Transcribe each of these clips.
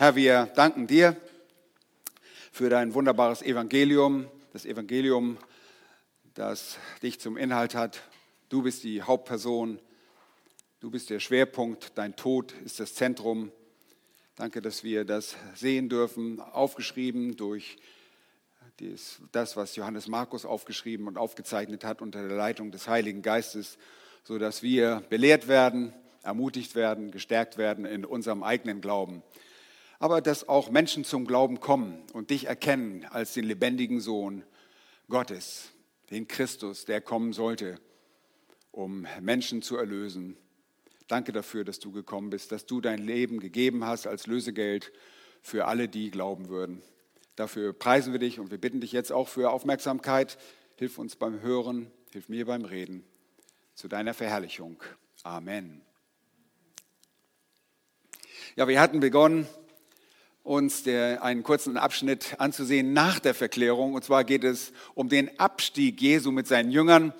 Herr, wir danken dir für dein wunderbares Evangelium, das Evangelium, das dich zum Inhalt hat. Du bist die Hauptperson, du bist der Schwerpunkt, dein Tod ist das Zentrum. Danke, dass wir das sehen dürfen, aufgeschrieben durch das, was Johannes Markus aufgeschrieben und aufgezeichnet hat unter der Leitung des Heiligen Geistes, sodass wir belehrt werden, ermutigt werden, gestärkt werden in unserem eigenen Glauben aber dass auch Menschen zum Glauben kommen und dich erkennen als den lebendigen Sohn Gottes, den Christus, der kommen sollte, um Menschen zu erlösen. Danke dafür, dass du gekommen bist, dass du dein Leben gegeben hast als Lösegeld für alle, die glauben würden. Dafür preisen wir dich und wir bitten dich jetzt auch für Aufmerksamkeit. Hilf uns beim Hören, hilf mir beim Reden. Zu deiner Verherrlichung. Amen. Ja, wir hatten begonnen uns der, einen kurzen Abschnitt anzusehen nach der Verklärung. Und zwar geht es um den Abstieg Jesu mit seinen Jüngern.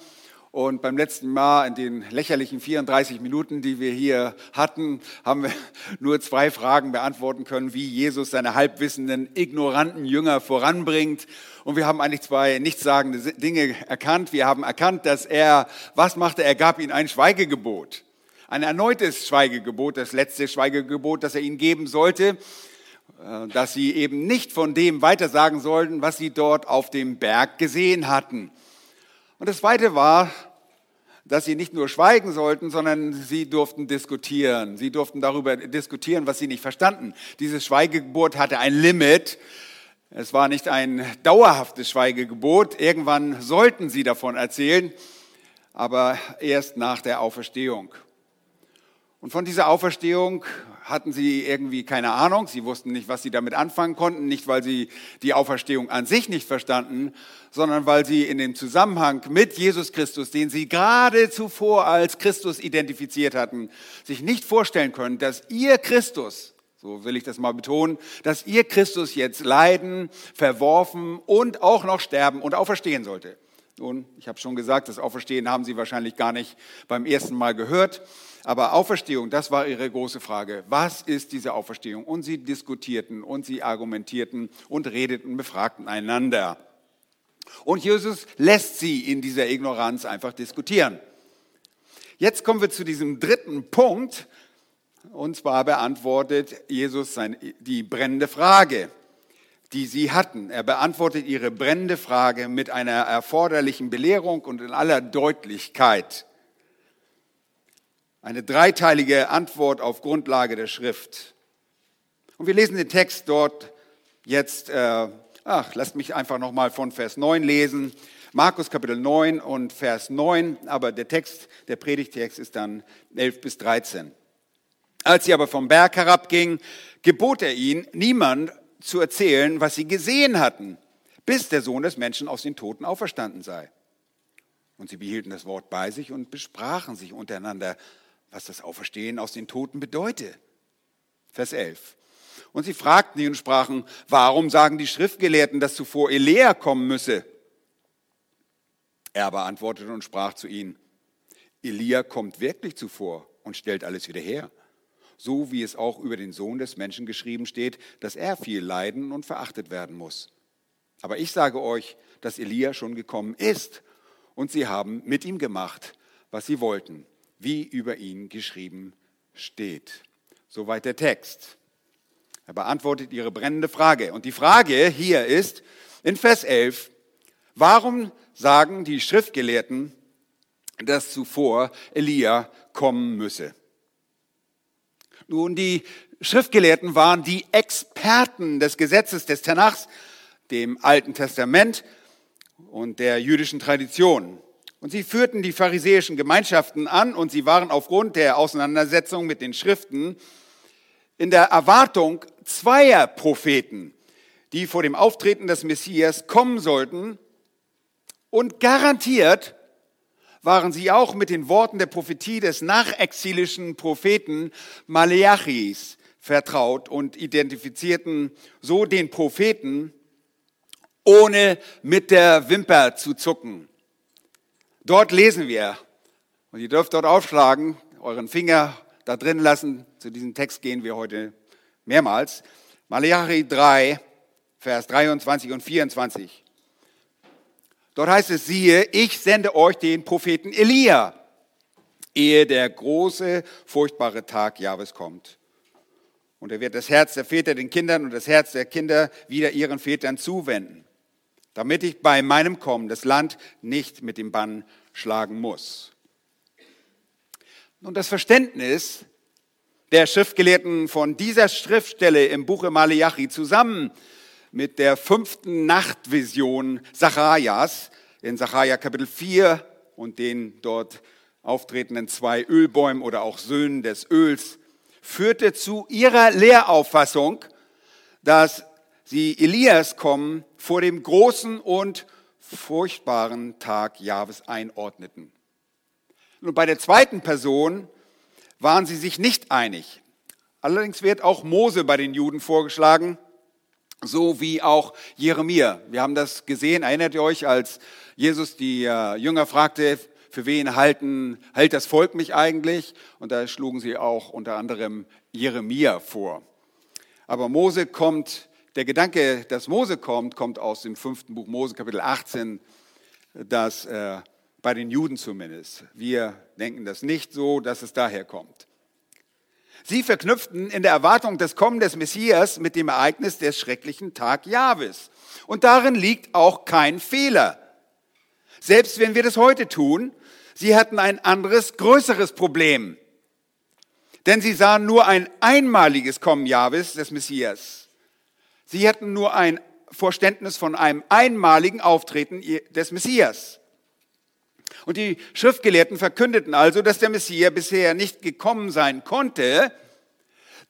Und beim letzten Mal, in den lächerlichen 34 Minuten, die wir hier hatten, haben wir nur zwei Fragen beantworten können, wie Jesus seine halbwissenden, ignoranten Jünger voranbringt. Und wir haben eigentlich zwei nichtssagende Dinge erkannt. Wir haben erkannt, dass er, was machte? Er gab ihnen ein Schweigegebot. Ein erneutes Schweigegebot, das letzte Schweigegebot, das er ihnen geben sollte. Äh, dass sie eben nicht von dem weitersagen sollten, was sie dort auf dem Berg gesehen hatten. Und das Zweite war, dass sie nicht nur schweigen sollten, sondern sie durften diskutieren. Sie durften darüber diskutieren, was sie nicht verstanden. Dieses Schweigegebot hatte ein Limit. Es war nicht ein dauerhaftes Schweigegebot. Irgendwann sollten sie davon erzählen, aber erst nach der Auferstehung. Und von dieser Auferstehung hatten sie irgendwie keine Ahnung. Sie wussten nicht, was sie damit anfangen konnten. Nicht, weil sie die Auferstehung an sich nicht verstanden, sondern weil sie in dem Zusammenhang mit Jesus Christus, den sie gerade zuvor als Christus identifiziert hatten, sich nicht vorstellen können, dass ihr Christus, so will ich das mal betonen, dass ihr Christus jetzt leiden, verworfen und auch noch sterben und auferstehen sollte. Nun, ich habe schon gesagt, das Auferstehen haben Sie wahrscheinlich gar nicht beim ersten Mal gehört. Aber Auferstehung, das war ihre große Frage. Was ist diese Auferstehung? Und sie diskutierten und sie argumentierten und redeten, befragten einander. Und Jesus lässt sie in dieser Ignoranz einfach diskutieren. Jetzt kommen wir zu diesem dritten Punkt. Und zwar beantwortet Jesus die brennende Frage, die sie hatten. Er beantwortet ihre brennende Frage mit einer erforderlichen Belehrung und in aller Deutlichkeit. Eine dreiteilige Antwort auf Grundlage der Schrift. Und wir lesen den Text dort jetzt, äh, ach, lasst mich einfach nochmal von Vers 9 lesen. Markus Kapitel 9 und Vers 9, aber der Text, der Predigtext ist dann 11 bis 13. Als sie aber vom Berg herabgingen, gebot er ihnen, niemand zu erzählen, was sie gesehen hatten, bis der Sohn des Menschen aus den Toten auferstanden sei. Und sie behielten das Wort bei sich und besprachen sich untereinander, was das Auferstehen aus den Toten bedeutet. Vers 11. Und sie fragten ihn und sprachen, warum sagen die Schriftgelehrten, dass zuvor Elia kommen müsse? Er aber antwortete und sprach zu ihnen, Elia kommt wirklich zuvor und stellt alles wieder her. So wie es auch über den Sohn des Menschen geschrieben steht, dass er viel leiden und verachtet werden muss. Aber ich sage euch, dass Elia schon gekommen ist und sie haben mit ihm gemacht, was sie wollten wie über ihn geschrieben steht. Soweit der Text. Er beantwortet ihre brennende Frage. Und die Frage hier ist in Vers 11, warum sagen die Schriftgelehrten, dass zuvor Elia kommen müsse? Nun, die Schriftgelehrten waren die Experten des Gesetzes des Tanachs, dem Alten Testament und der jüdischen Tradition. Und sie führten die pharisäischen Gemeinschaften an und sie waren aufgrund der Auseinandersetzung mit den Schriften in der Erwartung zweier Propheten, die vor dem Auftreten des Messias kommen sollten. Und garantiert waren sie auch mit den Worten der Prophetie des nachexilischen Propheten Maleachis vertraut und identifizierten so den Propheten, ohne mit der Wimper zu zucken. Dort lesen wir, und ihr dürft dort aufschlagen, euren Finger da drin lassen, zu diesem Text gehen wir heute mehrmals. Malachi 3, Vers 23 und 24. Dort heißt es, siehe, ich sende euch den Propheten Elia, ehe der große, furchtbare Tag Jahwes kommt. Und er wird das Herz der Väter den Kindern und das Herz der Kinder wieder ihren Vätern zuwenden, damit ich bei meinem Kommen das Land nicht mit dem Bann schlagen muss. Nun, das Verständnis der Schriftgelehrten von dieser Schriftstelle im Buche Malachi zusammen mit der fünften Nachtvision Zacharias in Zachariah Kapitel 4 und den dort auftretenden zwei Ölbäumen oder auch Söhnen des Öls führte zu ihrer Lehrauffassung, dass sie Elias kommen vor dem großen und furchtbaren Tag Jahwes einordneten. Nun bei der zweiten Person waren sie sich nicht einig. Allerdings wird auch Mose bei den Juden vorgeschlagen, so wie auch Jeremia. Wir haben das gesehen, erinnert ihr euch, als Jesus die äh, Jünger fragte, für wen halten, hält das Volk mich eigentlich? Und da schlugen sie auch unter anderem Jeremia vor. Aber Mose kommt, der Gedanke, dass Mose kommt, kommt aus dem fünften Buch Mose, Kapitel 18, das äh, bei den Juden zumindest. Wir denken das nicht so, dass es daher kommt. Sie verknüpften in der Erwartung des Kommen des Messias mit dem Ereignis des schrecklichen Tag Jahwes. Und darin liegt auch kein Fehler. Selbst wenn wir das heute tun, sie hatten ein anderes, größeres Problem. Denn sie sahen nur ein einmaliges Kommen Jahwes, des Messias. Sie hatten nur ein Verständnis von einem einmaligen Auftreten des Messias. Und die Schriftgelehrten verkündeten also, dass der Messias bisher nicht gekommen sein konnte,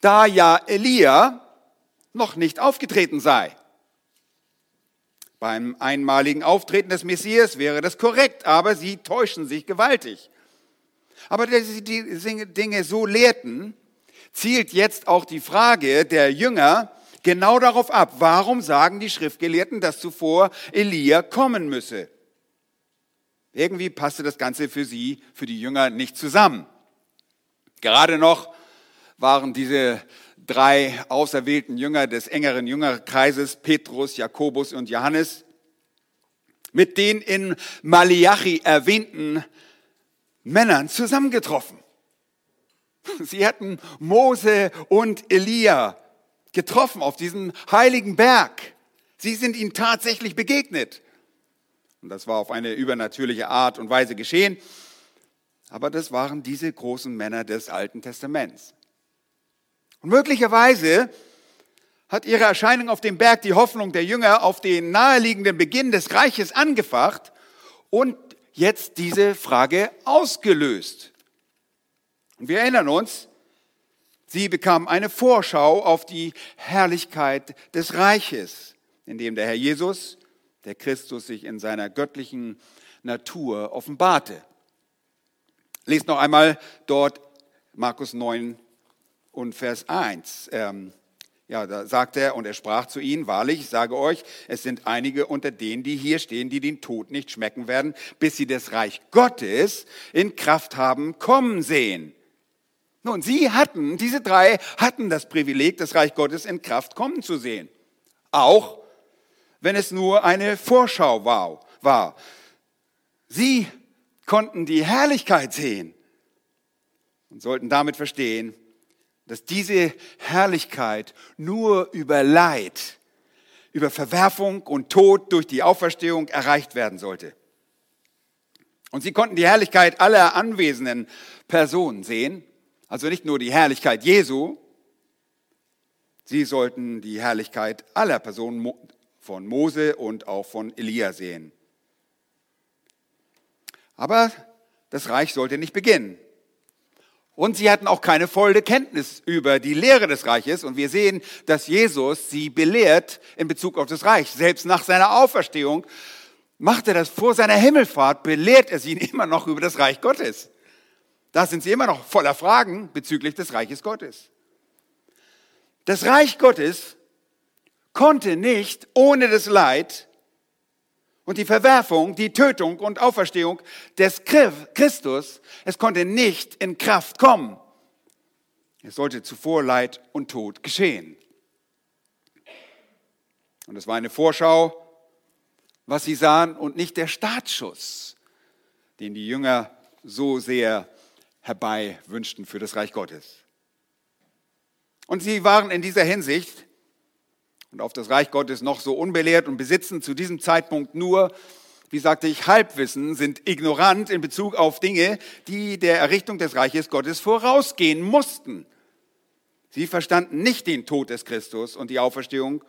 da ja Elia noch nicht aufgetreten sei. Beim einmaligen Auftreten des Messias wäre das korrekt, aber sie täuschen sich gewaltig. Aber dass sie die Dinge so lehrten, zielt jetzt auch die Frage der Jünger genau darauf ab, warum sagen die Schriftgelehrten, dass zuvor Elia kommen müsse. Irgendwie passte das Ganze für sie, für die Jünger nicht zusammen. Gerade noch waren diese drei auserwählten Jünger des engeren Jüngerkreises, Petrus, Jakobus und Johannes, mit den in Malachi erwähnten Männern zusammengetroffen. Sie hatten Mose und Elia getroffen auf diesem heiligen Berg. Sie sind ihnen tatsächlich begegnet. Und das war auf eine übernatürliche Art und Weise geschehen. Aber das waren diese großen Männer des Alten Testaments. Und möglicherweise hat ihre Erscheinung auf dem Berg die Hoffnung der Jünger auf den naheliegenden Beginn des Reiches angefacht und jetzt diese Frage ausgelöst. Und wir erinnern uns, sie bekamen eine Vorschau auf die Herrlichkeit des Reiches, in dem der Herr Jesus der Christus sich in seiner göttlichen Natur offenbarte. Lest noch einmal dort Markus 9 und Vers 1. Ähm, ja, da sagt er, und er sprach zu ihnen, wahrlich, ich sage euch, es sind einige unter denen, die hier stehen, die den Tod nicht schmecken werden, bis sie das Reich Gottes in Kraft haben kommen sehen. Nun, sie hatten, diese drei hatten das Privileg, das Reich Gottes in Kraft kommen zu sehen. Auch wenn es nur eine Vorschau war. Sie konnten die Herrlichkeit sehen und sollten damit verstehen, dass diese Herrlichkeit nur über Leid, über Verwerfung und Tod durch die Auferstehung erreicht werden sollte. Und sie konnten die Herrlichkeit aller anwesenden Personen sehen, also nicht nur die Herrlichkeit Jesu, sie sollten die Herrlichkeit aller Personen von Mose und auch von Elia sehen. Aber das Reich sollte nicht beginnen. Und sie hatten auch keine volle Kenntnis über die Lehre des Reiches. Und wir sehen, dass Jesus sie belehrt in Bezug auf das Reich. Selbst nach seiner Auferstehung macht er das vor seiner Himmelfahrt, belehrt er sie immer noch über das Reich Gottes. Da sind sie immer noch voller Fragen bezüglich des Reiches Gottes. Das Reich Gottes konnte nicht ohne das Leid und die Verwerfung, die Tötung und Auferstehung des Christus, es konnte nicht in Kraft kommen. Es sollte zuvor Leid und Tod geschehen. Und es war eine Vorschau, was sie sahen und nicht der Startschuss, den die Jünger so sehr herbei wünschten für das Reich Gottes. Und sie waren in dieser Hinsicht und auf das Reich Gottes noch so unbelehrt und besitzen zu diesem Zeitpunkt nur, wie sagte ich, Halbwissen, sind ignorant in Bezug auf Dinge, die der Errichtung des Reiches Gottes vorausgehen mussten. Sie verstanden nicht den Tod des Christus und die Auferstehung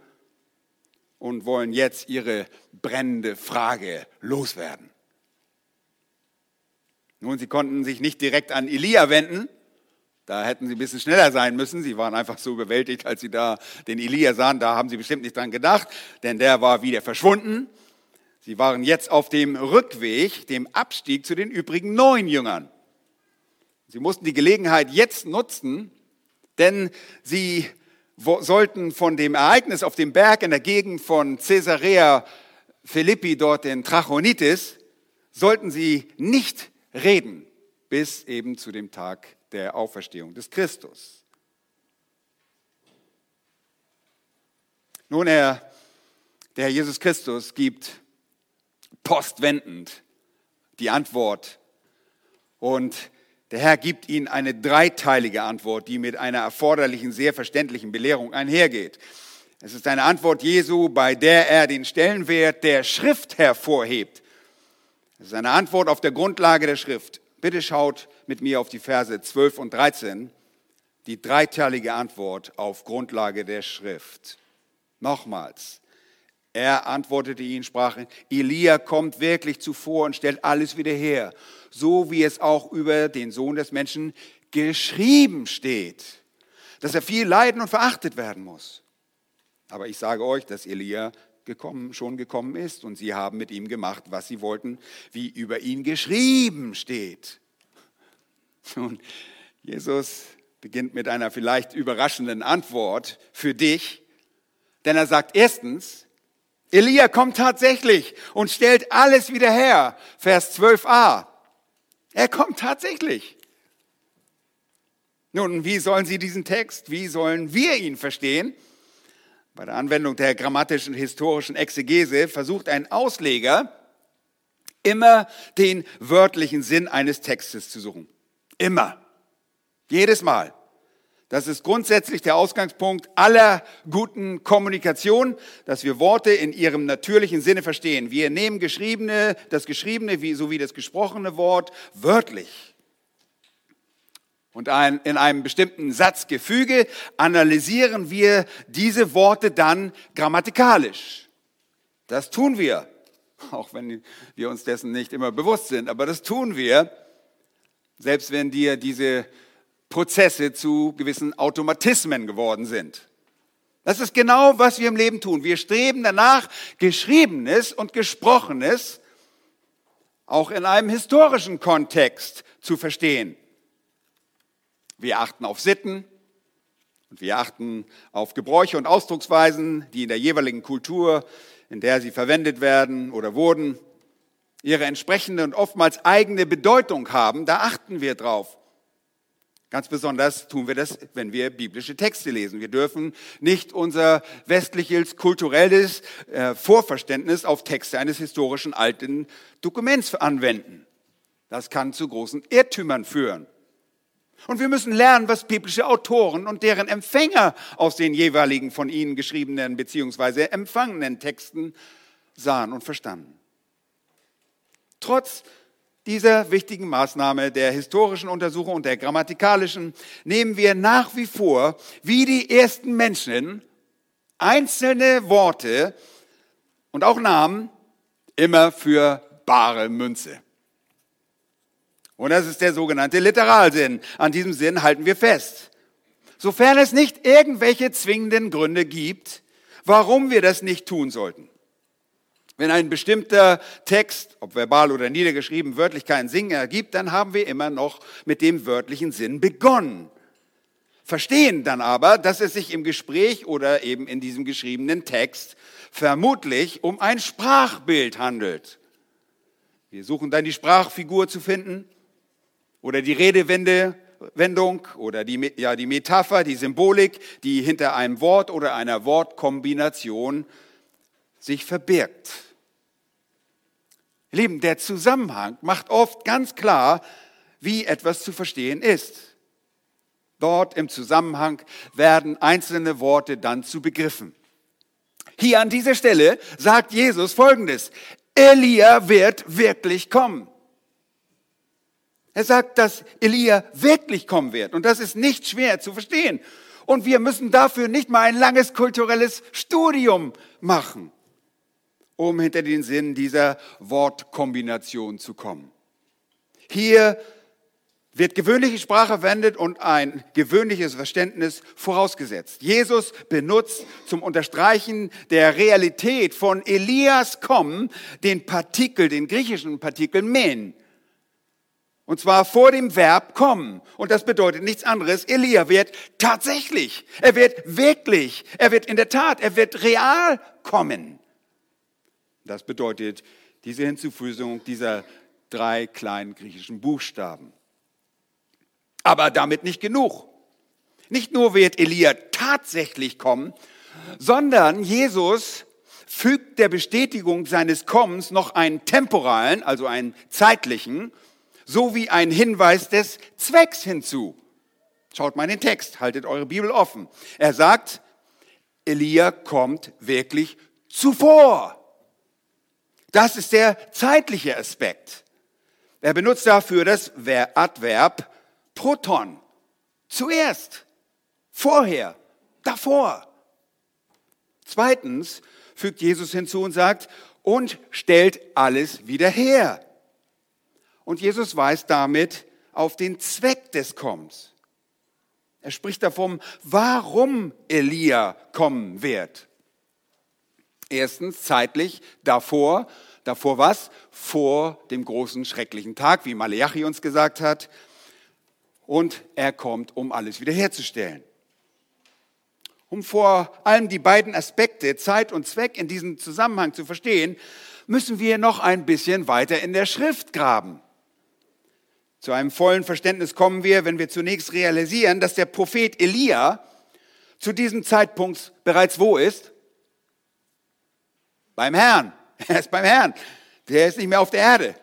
und wollen jetzt ihre brennende Frage loswerden. Nun, sie konnten sich nicht direkt an Elia wenden. Da hätten sie ein bisschen schneller sein müssen. Sie waren einfach so überwältigt, als sie da den Elia sahen. Da haben sie bestimmt nicht dran gedacht, denn der war wieder verschwunden. Sie waren jetzt auf dem Rückweg, dem Abstieg zu den übrigen neun Jüngern. Sie mussten die Gelegenheit jetzt nutzen, denn sie sollten von dem Ereignis auf dem Berg in der Gegend von Caesarea Philippi, dort in Trachonitis, sollten sie nicht reden, bis eben zu dem Tag der Auferstehung des Christus. Nun, er, der Herr Jesus Christus gibt postwendend die Antwort. Und der Herr gibt ihnen eine dreiteilige Antwort, die mit einer erforderlichen, sehr verständlichen Belehrung einhergeht. Es ist eine Antwort Jesu, bei der er den Stellenwert der Schrift hervorhebt. Es ist eine Antwort auf der Grundlage der Schrift. Bitte schaut mit mir auf die Verse 12 und 13, die dreiteilige Antwort auf Grundlage der Schrift. Nochmals, er antwortete ihnen, sprach, Elia kommt wirklich zuvor und stellt alles wieder her, so wie es auch über den Sohn des Menschen geschrieben steht, dass er viel leiden und verachtet werden muss. Aber ich sage euch, dass Elia gekommen, schon gekommen ist und sie haben mit ihm gemacht, was sie wollten, wie über ihn geschrieben steht. Und Jesus beginnt mit einer vielleicht überraschenden Antwort für dich, denn er sagt erstens, Elia kommt tatsächlich und stellt alles wieder her. Vers 12a. Er kommt tatsächlich. Nun, wie sollen Sie diesen Text, wie sollen wir ihn verstehen? Bei der Anwendung der grammatischen historischen Exegese versucht ein Ausleger immer den wörtlichen Sinn eines Textes zu suchen. Immer. Jedes Mal. Das ist grundsätzlich der Ausgangspunkt aller guten Kommunikation, dass wir Worte in ihrem natürlichen Sinne verstehen. Wir nehmen geschriebene, das geschriebene sowie das gesprochene Wort wörtlich. Und in einem bestimmten Satzgefüge analysieren wir diese Worte dann grammatikalisch. Das tun wir, auch wenn wir uns dessen nicht immer bewusst sind, aber das tun wir, selbst wenn dir diese Prozesse zu gewissen Automatismen geworden sind. Das ist genau, was wir im Leben tun. Wir streben danach, Geschriebenes und Gesprochenes auch in einem historischen Kontext zu verstehen. Wir achten auf Sitten und wir achten auf Gebräuche und Ausdrucksweisen, die in der jeweiligen Kultur, in der sie verwendet werden oder wurden, ihre entsprechende und oftmals eigene Bedeutung haben. Da achten wir drauf. Ganz besonders tun wir das, wenn wir biblische Texte lesen. Wir dürfen nicht unser westliches kulturelles äh, Vorverständnis auf Texte eines historischen alten Dokuments anwenden. Das kann zu großen Irrtümern führen. Und wir müssen lernen, was biblische Autoren und deren Empfänger aus den jeweiligen von ihnen geschriebenen bzw. empfangenen Texten sahen und verstanden. Trotz dieser wichtigen Maßnahme der historischen Untersuchung und der grammatikalischen nehmen wir nach wie vor, wie die ersten Menschen, einzelne Worte und auch Namen immer für bare Münze. Und das ist der sogenannte Literalsinn. An diesem Sinn halten wir fest. Sofern es nicht irgendwelche zwingenden Gründe gibt, warum wir das nicht tun sollten. Wenn ein bestimmter Text, ob verbal oder niedergeschrieben, wörtlich keinen Sinn ergibt, dann haben wir immer noch mit dem wörtlichen Sinn begonnen. Verstehen dann aber, dass es sich im Gespräch oder eben in diesem geschriebenen Text vermutlich um ein Sprachbild handelt. Wir suchen dann die Sprachfigur zu finden oder die Redewendung oder die, ja, die Metapher, die Symbolik, die hinter einem Wort oder einer Wortkombination sich verbirgt. Lieben, der Zusammenhang macht oft ganz klar, wie etwas zu verstehen ist. Dort im Zusammenhang werden einzelne Worte dann zu Begriffen. Hier an dieser Stelle sagt Jesus Folgendes. Elia wird wirklich kommen. Er sagt, dass Elia wirklich kommen wird. Und das ist nicht schwer zu verstehen. Und wir müssen dafür nicht mal ein langes kulturelles Studium machen, um hinter den Sinn dieser Wortkombination zu kommen. Hier wird gewöhnliche Sprache verwendet und ein gewöhnliches Verständnis vorausgesetzt. Jesus benutzt zum Unterstreichen der Realität von Elias kommen den Partikel, den griechischen Partikel men. Und zwar vor dem Verb kommen. Und das bedeutet nichts anderes. Elia wird tatsächlich, er wird wirklich, er wird in der Tat, er wird real kommen. Das bedeutet diese Hinzufügung dieser drei kleinen griechischen Buchstaben. Aber damit nicht genug. Nicht nur wird Elia tatsächlich kommen, sondern Jesus fügt der Bestätigung seines Kommens noch einen temporalen, also einen zeitlichen, sowie einen Hinweis des Zwecks hinzu. Schaut mal in den Text, haltet eure Bibel offen. Er sagt, Elia kommt wirklich zuvor. Das ist der zeitliche Aspekt. Er benutzt dafür das Adverb Proton. Zuerst, vorher, davor. Zweitens fügt Jesus hinzu und sagt, und stellt alles wieder her. Und Jesus weist damit auf den Zweck des Kommens. Er spricht davon, warum Elia kommen wird. Erstens zeitlich davor, davor was? Vor dem großen schrecklichen Tag, wie Malachi uns gesagt hat und er kommt, um alles wiederherzustellen. Um vor allem die beiden Aspekte Zeit und Zweck in diesem Zusammenhang zu verstehen, müssen wir noch ein bisschen weiter in der Schrift graben. Zu einem vollen Verständnis kommen wir, wenn wir zunächst realisieren, dass der Prophet Elia zu diesem Zeitpunkt bereits wo ist? Beim Herrn. Er ist beim Herrn. Der ist nicht mehr auf der Erde.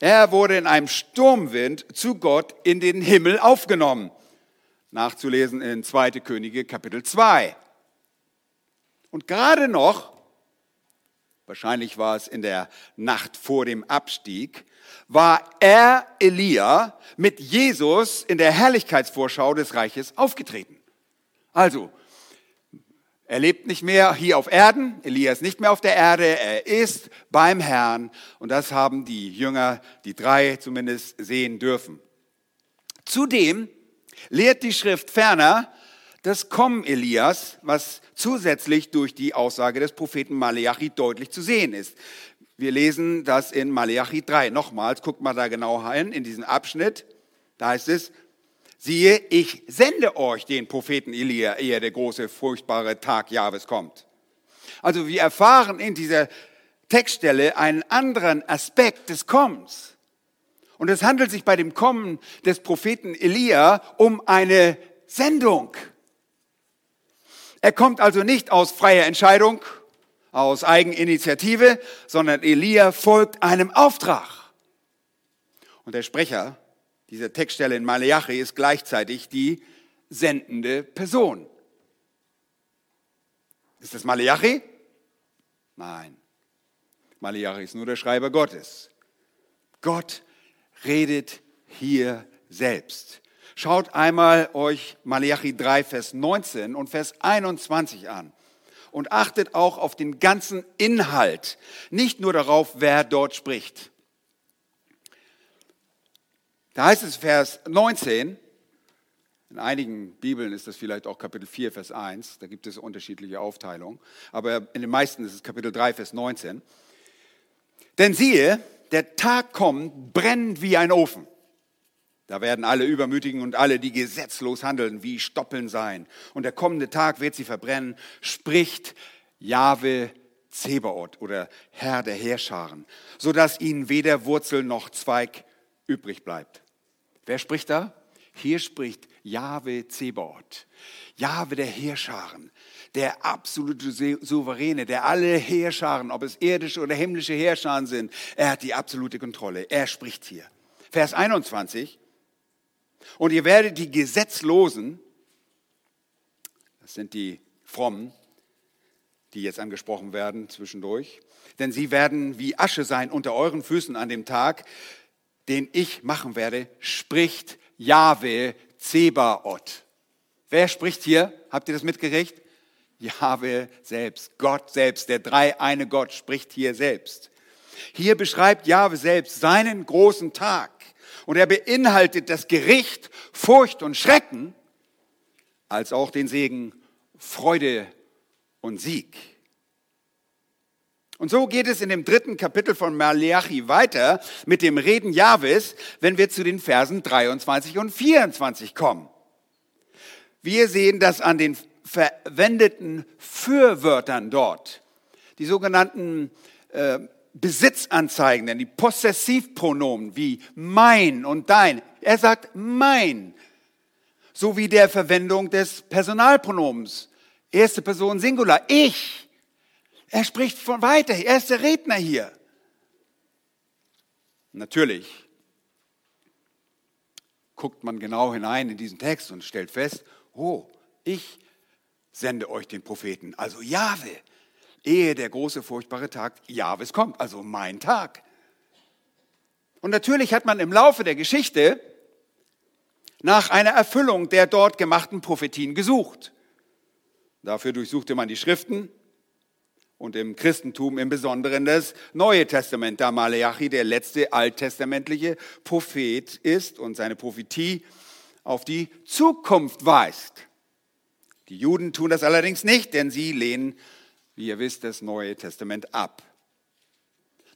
Er wurde in einem Sturmwind zu Gott in den Himmel aufgenommen. Nachzulesen in 2. Könige Kapitel 2. Und gerade noch, wahrscheinlich war es in der Nacht vor dem Abstieg, war er, Elia, mit Jesus in der Herrlichkeitsvorschau des Reiches aufgetreten. Also, er lebt nicht mehr hier auf Erden, Elia ist nicht mehr auf der Erde, er ist beim Herrn und das haben die Jünger, die drei zumindest, sehen dürfen. Zudem lehrt die Schrift ferner das Kommen Elias, was zusätzlich durch die Aussage des Propheten Maleachi deutlich zu sehen ist. Wir lesen das in Maleachi 3. Nochmals, guckt mal da genau hin, in diesen Abschnitt. Da heißt es, siehe, ich sende euch den Propheten Elia, ehe der große, furchtbare Tag Jahres kommt. Also wir erfahren in dieser Textstelle einen anderen Aspekt des Kommens. Und es handelt sich bei dem Kommen des Propheten Elia um eine Sendung. Er kommt also nicht aus freier Entscheidung, aus Eigeninitiative, sondern Elia folgt einem Auftrag. Und der Sprecher diese Textstelle in Maleachi ist gleichzeitig die sendende Person. Ist das Maleachi? Nein. Maleachi ist nur der Schreiber Gottes. Gott redet hier selbst. Schaut einmal euch Maleachi 3, Vers 19 und Vers 21 an und achtet auch auf den ganzen Inhalt, nicht nur darauf, wer dort spricht. Da heißt es Vers 19, in einigen Bibeln ist das vielleicht auch Kapitel 4, Vers 1, da gibt es unterschiedliche Aufteilungen, aber in den meisten ist es Kapitel 3, Vers 19. Denn siehe, der Tag kommt brennend wie ein Ofen. Da werden alle Übermütigen und alle, die gesetzlos handeln, wie Stoppeln sein. Und der kommende Tag wird sie verbrennen, spricht Jahwe Zebaoth oder Herr der Heerscharen, sodass ihnen weder Wurzel noch Zweig übrig bleibt. Wer spricht da? Hier spricht Jahwe Zebaoth, Jahwe der Heerscharen, der absolute Souveräne, der alle Heerscharen, ob es irdische oder himmlische Heerscharen sind, er hat die absolute Kontrolle. Er spricht hier. Vers 21. Und ihr werdet die Gesetzlosen, das sind die Frommen, die jetzt angesprochen werden zwischendurch, denn sie werden wie Asche sein unter euren Füßen an dem Tag, den ich machen werde, spricht Jahwe Zebaoth. Wer spricht hier? Habt ihr das mitgekriegt? Jahwe selbst, Gott selbst, der drei eine Gott spricht hier selbst. Hier beschreibt Jahwe selbst seinen großen Tag und er beinhaltet das Gericht, Furcht und Schrecken, als auch den Segen, Freude und Sieg. Und so geht es in dem dritten Kapitel von Malachi weiter mit dem Reden Jahwes, wenn wir zu den Versen 23 und 24 kommen. Wir sehen das an den verwendeten Fürwörtern dort, die sogenannten äh, Besitzanzeigen, die Possessivpronomen wie mein und dein. Er sagt mein, sowie der Verwendung des Personalpronoms, erste Person Singular, ich. Er spricht von weiter, er ist der Redner hier. Natürlich guckt man genau hinein in diesen Text und stellt fest, oh, ich sende euch den Propheten, also Jahwe, ehe der große furchtbare Tag Jahwes kommt, also mein Tag. Und natürlich hat man im Laufe der Geschichte nach einer Erfüllung der dort gemachten Prophetien gesucht. Dafür durchsuchte man die Schriften, und im Christentum im Besonderen das Neue Testament, da Maleachi der letzte alttestamentliche Prophet ist und seine Prophetie auf die Zukunft weist. Die Juden tun das allerdings nicht, denn sie lehnen, wie ihr wisst, das Neue Testament ab.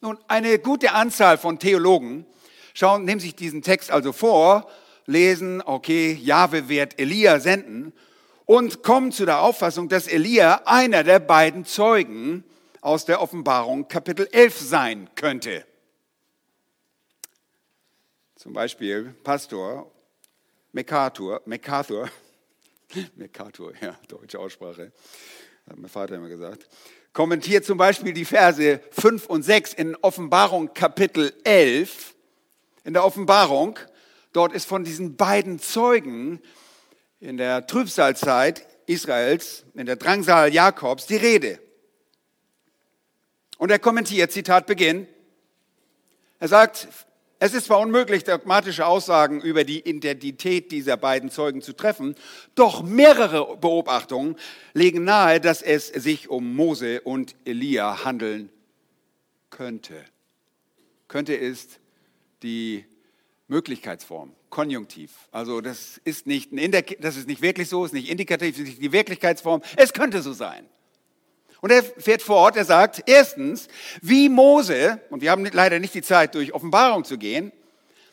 Nun, eine gute Anzahl von Theologen schauen, nehmen sich diesen Text also vor, lesen, okay, Jahwe wird Elia senden und kommen zu der Auffassung, dass Elia einer der beiden Zeugen aus der Offenbarung Kapitel 11 sein könnte. Zum Beispiel Pastor MacArthur, MacArthur, MacArthur, ja, deutsche Aussprache, hat mein Vater immer gesagt, kommentiert zum Beispiel die Verse 5 und 6 in Offenbarung Kapitel 11. In der Offenbarung, dort ist von diesen beiden Zeugen in der Trübsalzeit Israels, in der Drangsal Jakobs, die Rede. Und er kommentiert, Zitat Beginn, er sagt, es ist zwar unmöglich, dogmatische Aussagen über die Identität dieser beiden Zeugen zu treffen, doch mehrere Beobachtungen legen nahe, dass es sich um Mose und Elia handeln könnte. Könnte ist die Möglichkeitsform. Konjunktiv. Also das ist nicht, das ist nicht wirklich so, ist nicht indikativ, ist nicht die Wirklichkeitsform. Es könnte so sein. Und er fährt fort, er sagt, erstens, wie Mose, und wir haben leider nicht die Zeit, durch Offenbarung zu gehen,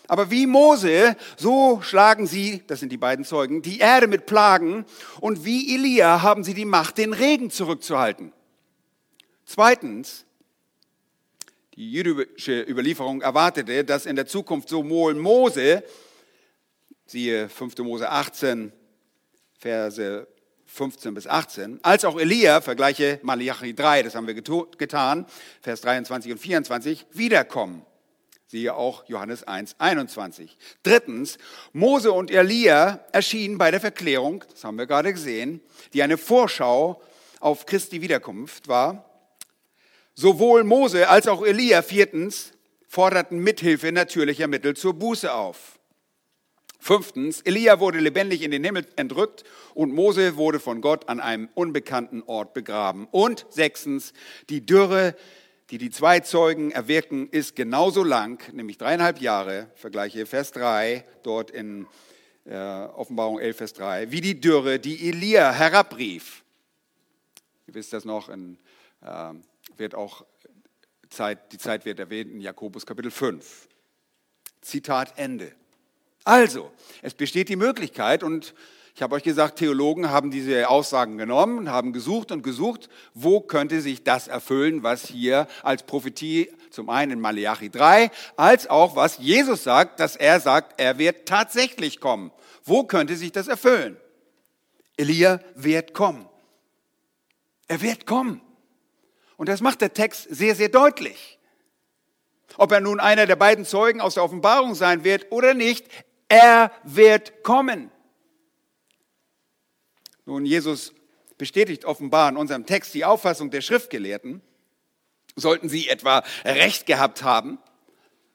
aber wie Mose, so schlagen sie, das sind die beiden Zeugen, die Erde mit Plagen und wie Elia haben sie die Macht, den Regen zurückzuhalten. Zweitens, die jüdische Überlieferung erwartete, dass in der Zukunft sowohl Mose siehe 5. Mose 18, Verse 15 bis 18, als auch Elia, vergleiche Malachi 3, das haben wir getan, Vers 23 und 24, wiederkommen. Siehe auch Johannes 1, 21. Drittens, Mose und Elia erschienen bei der Verklärung, das haben wir gerade gesehen, die eine Vorschau auf Christi Wiederkunft war. Sowohl Mose als auch Elia, viertens, forderten Mithilfe natürlicher Mittel zur Buße auf. Fünftens, Elia wurde lebendig in den Himmel entrückt und Mose wurde von Gott an einem unbekannten Ort begraben. Und sechstens, die Dürre, die die zwei Zeugen erwirken, ist genauso lang, nämlich dreieinhalb Jahre, vergleiche Vers 3, dort in äh, Offenbarung 11, Vers 3, wie die Dürre, die Elia herabrief. Ihr wisst das noch, in, äh, wird auch Zeit, die Zeit wird erwähnt in Jakobus Kapitel 5. Zitat Ende. Also, es besteht die Möglichkeit und ich habe euch gesagt, Theologen haben diese Aussagen genommen, haben gesucht und gesucht, wo könnte sich das erfüllen, was hier als Prophetie zum einen in Malachi 3, als auch was Jesus sagt, dass er sagt, er wird tatsächlich kommen. Wo könnte sich das erfüllen? Elia wird kommen. Er wird kommen. Und das macht der Text sehr, sehr deutlich. Ob er nun einer der beiden Zeugen aus der Offenbarung sein wird oder nicht, er wird kommen. Nun, Jesus bestätigt offenbar in unserem Text die Auffassung der Schriftgelehrten. Sollten sie etwa Recht gehabt haben,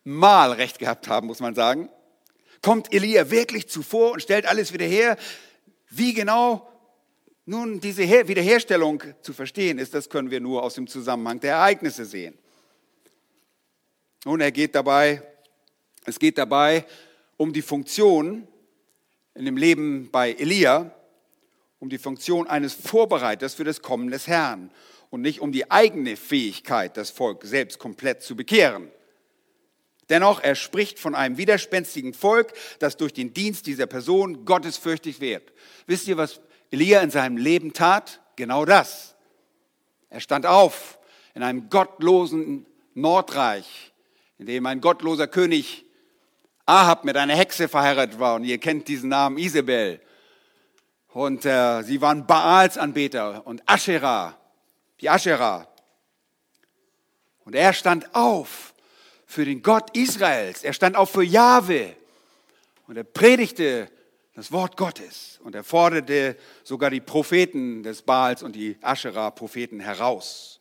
mal Recht gehabt haben, muss man sagen, kommt Elia wirklich zuvor und stellt alles wieder her. Wie genau nun diese Wiederherstellung zu verstehen ist, das können wir nur aus dem Zusammenhang der Ereignisse sehen. Nun, er geht dabei, es geht dabei um die Funktion in dem Leben bei Elia, um die Funktion eines Vorbereiters für das Kommen des Herrn und nicht um die eigene Fähigkeit, das Volk selbst komplett zu bekehren. Dennoch, er spricht von einem widerspenstigen Volk, das durch den Dienst dieser Person gottesfürchtig wird. Wisst ihr, was Elia in seinem Leben tat? Genau das. Er stand auf in einem gottlosen Nordreich, in dem ein gottloser König Ahab mit einer Hexe verheiratet war. Und ihr kennt diesen Namen Isabel. Und äh, sie waren Baalsanbeter und Asherah, die Asherah. Und er stand auf für den Gott Israels. Er stand auf für Jahwe. Und er predigte das Wort Gottes. Und er forderte sogar die Propheten des Baals und die Asherah-Propheten heraus.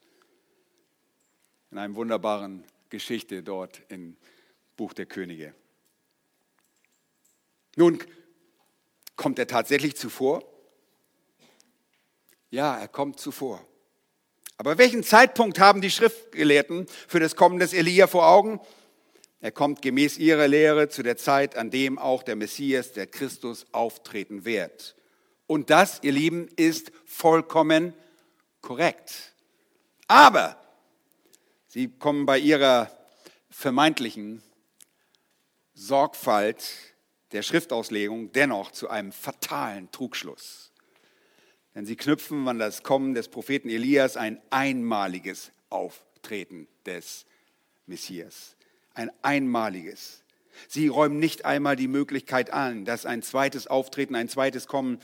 In einem wunderbaren Geschichte dort im Buch der Könige. Nun kommt er tatsächlich zuvor? Ja, er kommt zuvor. Aber welchen Zeitpunkt haben die Schriftgelehrten für das Kommen des Elia vor Augen? Er kommt gemäß ihrer Lehre zu der Zeit, an dem auch der Messias, der Christus, auftreten wird. Und das, ihr Lieben, ist vollkommen korrekt. Aber Sie kommen bei ihrer vermeintlichen Sorgfalt der Schriftauslegung dennoch zu einem fatalen Trugschluss. Denn sie knüpfen an das Kommen des Propheten Elias ein einmaliges Auftreten des Messias. Ein einmaliges. Sie räumen nicht einmal die Möglichkeit an, dass ein zweites Auftreten, ein zweites Kommen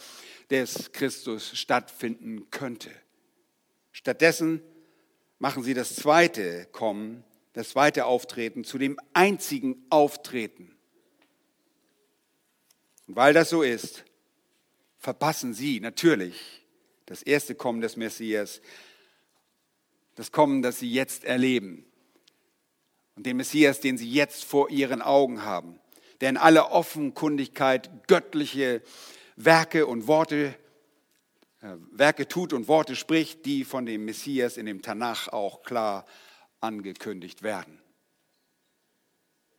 des Christus stattfinden könnte. Stattdessen machen sie das zweite Kommen, das zweite Auftreten zu dem einzigen Auftreten. Und weil das so ist, verpassen sie natürlich das erste Kommen des Messias, das Kommen, das sie jetzt erleben und den Messias, den sie jetzt vor ihren Augen haben, der in aller Offenkundigkeit göttliche Werke und Worte äh, Werke tut und Worte spricht, die von dem Messias in dem Tanach auch klar angekündigt werden.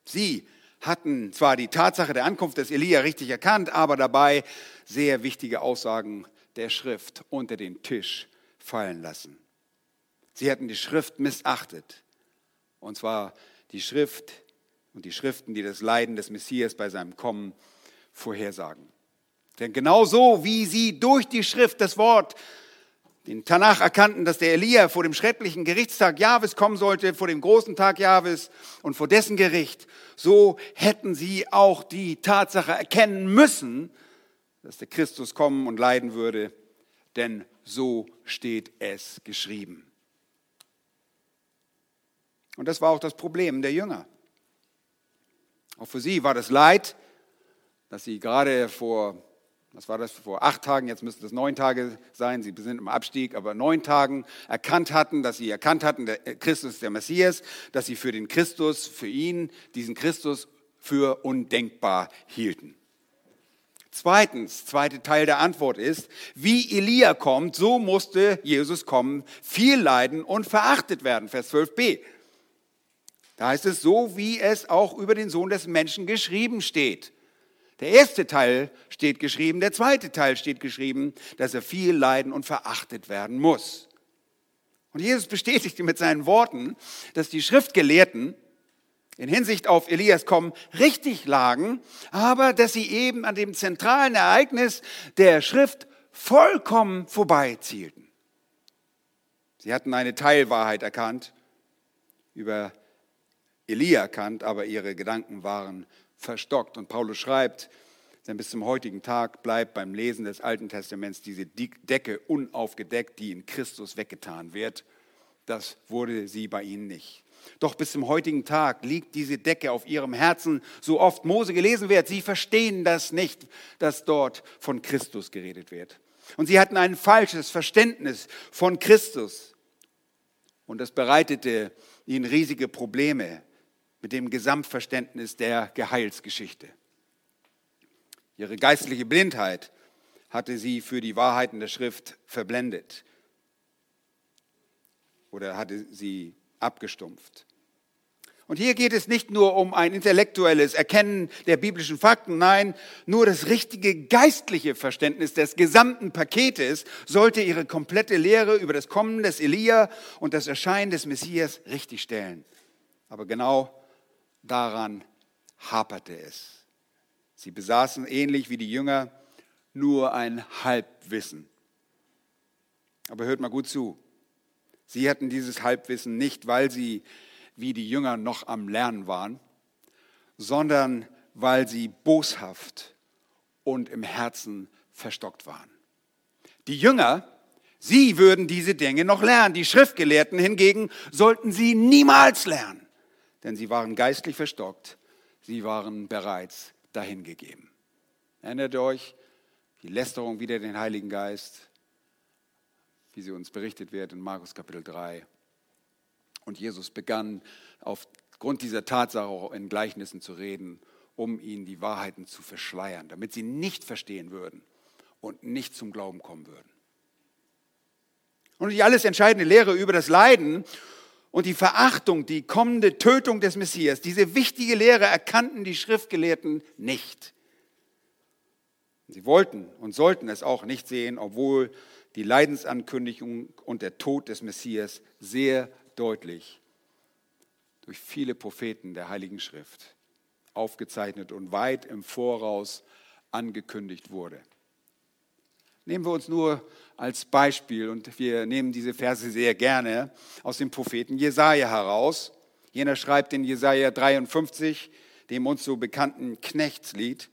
Sie hatten zwar die Tatsache der Ankunft des Elia richtig erkannt, aber dabei sehr wichtige Aussagen der Schrift unter den Tisch fallen lassen. Sie hatten die Schrift missachtet, und zwar die Schrift und die Schriften, die das Leiden des Messias bei seinem Kommen vorhersagen. Denn genauso wie sie durch die Schrift, das Wort, den Tanach erkannten, dass der Elia vor dem schrecklichen Gerichtstag Jahwes kommen sollte, vor dem großen Tag Jahwes und vor dessen Gericht, so hätten sie auch die Tatsache erkennen müssen, dass der Christus kommen und leiden würde, denn so steht es geschrieben. Und das war auch das Problem der Jünger. Auch für sie war das Leid, dass sie gerade vor was war das vor acht Tagen, jetzt müssten es neun Tage sein, sie sind im Abstieg, aber neun Tagen erkannt hatten, dass sie erkannt hatten, der Christus ist der Messias, dass sie für den Christus, für ihn, diesen Christus für undenkbar hielten. Zweitens, zweite Teil der Antwort ist, wie Elia kommt, so musste Jesus kommen, viel leiden und verachtet werden. Vers 12b. Da heißt es so, wie es auch über den Sohn des Menschen geschrieben steht. Der erste Teil steht geschrieben, der zweite Teil steht geschrieben, dass er viel leiden und verachtet werden muss. Und Jesus bestätigte mit seinen Worten, dass die Schriftgelehrten in Hinsicht auf Elias kommen richtig lagen, aber dass sie eben an dem zentralen Ereignis der Schrift vollkommen vorbeizielten. Sie hatten eine Teilwahrheit erkannt, über Elia erkannt, aber ihre Gedanken waren verstockt. Und Paulus schreibt, Denn bis zum heutigen Tag bleibt beim Lesen des Alten Testaments diese Decke unaufgedeckt, die in Christus weggetan wird. Das wurde sie bei ihnen nicht. Doch bis zum heutigen Tag liegt diese Decke auf ihrem Herzen, so oft Mose gelesen wird. Sie verstehen das nicht, dass dort von Christus geredet wird. Und sie hatten ein falsches Verständnis von Christus. Und das bereitete ihnen riesige Probleme mit dem Gesamtverständnis der Geheilsgeschichte. Ihre geistliche Blindheit hatte sie für die Wahrheiten der Schrift verblendet oder hatte sie abgestumpft. Und hier geht es nicht nur um ein intellektuelles Erkennen der biblischen Fakten, nein, nur das richtige geistliche Verständnis des gesamten Paketes sollte ihre komplette Lehre über das Kommen des Elia und das Erscheinen des Messias richtigstellen. Aber genau daran haperte es. Sie besaßen ähnlich wie die Jünger nur ein Halbwissen. Aber hört mal gut zu. Sie hatten dieses Halbwissen nicht, weil sie wie die Jünger noch am Lernen waren, sondern weil sie boshaft und im Herzen verstockt waren. Die Jünger, sie würden diese Dinge noch lernen. Die Schriftgelehrten hingegen sollten sie niemals lernen, denn sie waren geistlich verstockt. Sie waren bereits dahingegeben. Erinnert euch, die Lästerung wider den Heiligen Geist, wie sie uns berichtet wird in Markus Kapitel 3. Und Jesus begann aufgrund dieser Tatsache auch in Gleichnissen zu reden, um ihnen die Wahrheiten zu verschleiern, damit sie nicht verstehen würden und nicht zum Glauben kommen würden. Und die alles entscheidende Lehre über das Leiden und die Verachtung, die kommende Tötung des Messias, diese wichtige Lehre erkannten die Schriftgelehrten nicht. Sie wollten und sollten es auch nicht sehen, obwohl die Leidensankündigung und der Tod des Messias sehr deutlich durch viele Propheten der Heiligen Schrift aufgezeichnet und weit im Voraus angekündigt wurde. Nehmen wir uns nur als Beispiel, und wir nehmen diese Verse sehr gerne aus dem Propheten Jesaja heraus. Jener schreibt in Jesaja 53, dem uns so bekannten Knechtslied,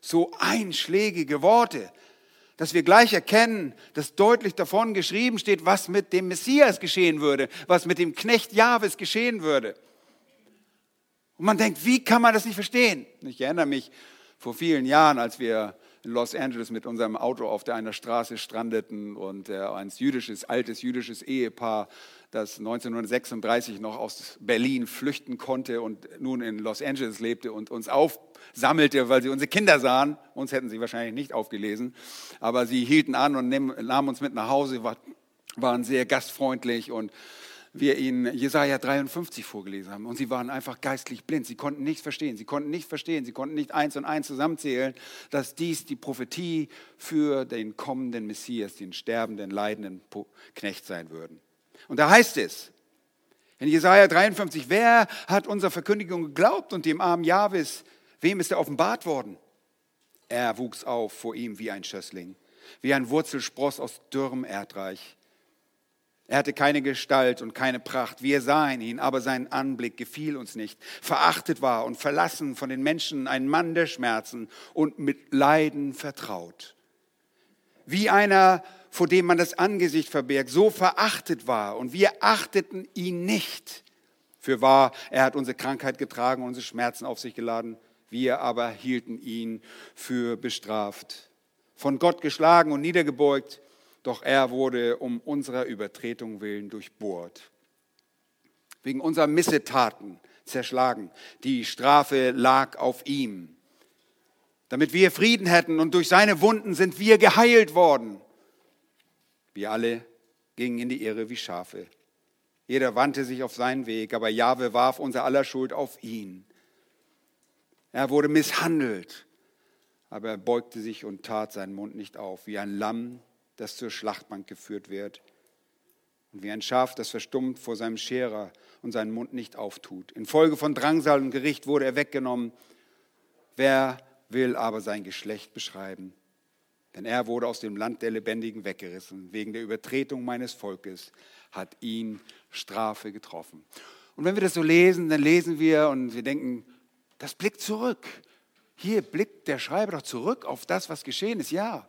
so einschlägige Worte, dass wir gleich erkennen, dass deutlich davon geschrieben steht, was mit dem Messias geschehen würde, was mit dem Knecht Jahwes geschehen würde. Und man denkt, wie kann man das nicht verstehen? Ich erinnere mich vor vielen Jahren, als wir Los Angeles mit unserem Auto auf der einer Straße strandeten und äh, ein jüdisches, altes jüdisches Ehepaar, das 1936 noch aus Berlin flüchten konnte und nun in Los Angeles lebte und uns aufsammelte, weil sie unsere Kinder sahen. Uns hätten sie wahrscheinlich nicht aufgelesen, aber sie hielten an und nahmen uns mit nach Hause, waren sehr gastfreundlich und wir ihnen Jesaja 53 vorgelesen haben. Und sie waren einfach geistlich blind. Sie konnten nichts verstehen. Sie konnten nicht verstehen. Sie konnten nicht eins und eins zusammenzählen, dass dies die Prophetie für den kommenden Messias, den sterbenden, leidenden Knecht sein würden. Und da heißt es, in Jesaja 53, wer hat unserer Verkündigung geglaubt und dem armen Jahwes, wem ist er offenbart worden? Er wuchs auf vor ihm wie ein Schössling, wie ein Wurzelspross aus dürrem Erdreich. Er hatte keine Gestalt und keine Pracht. Wir sahen ihn, aber sein Anblick gefiel uns nicht. Verachtet war und verlassen von den Menschen, ein Mann der Schmerzen und mit Leiden vertraut. Wie einer, vor dem man das Angesicht verbergt, so verachtet war und wir achteten ihn nicht. Für wahr, er hat unsere Krankheit getragen, unsere Schmerzen auf sich geladen. Wir aber hielten ihn für bestraft. Von Gott geschlagen und niedergebeugt doch er wurde um unserer Übertretung willen durchbohrt. Wegen unserer Missetaten zerschlagen. Die Strafe lag auf ihm. Damit wir Frieden hätten und durch seine Wunden sind wir geheilt worden. Wir alle gingen in die Irre wie Schafe. Jeder wandte sich auf seinen Weg, aber Jahwe warf unser aller Schuld auf ihn. Er wurde misshandelt, aber er beugte sich und tat seinen Mund nicht auf, wie ein Lamm, das zur Schlachtbank geführt wird. Und wie ein Schaf, das verstummt vor seinem Scherer und seinen Mund nicht auftut. Infolge von Drangsal und Gericht wurde er weggenommen. Wer will aber sein Geschlecht beschreiben? Denn er wurde aus dem Land der Lebendigen weggerissen. Wegen der Übertretung meines Volkes hat ihn Strafe getroffen. Und wenn wir das so lesen, dann lesen wir und wir denken, das blickt zurück. Hier blickt der Schreiber doch zurück auf das, was geschehen ist. Ja,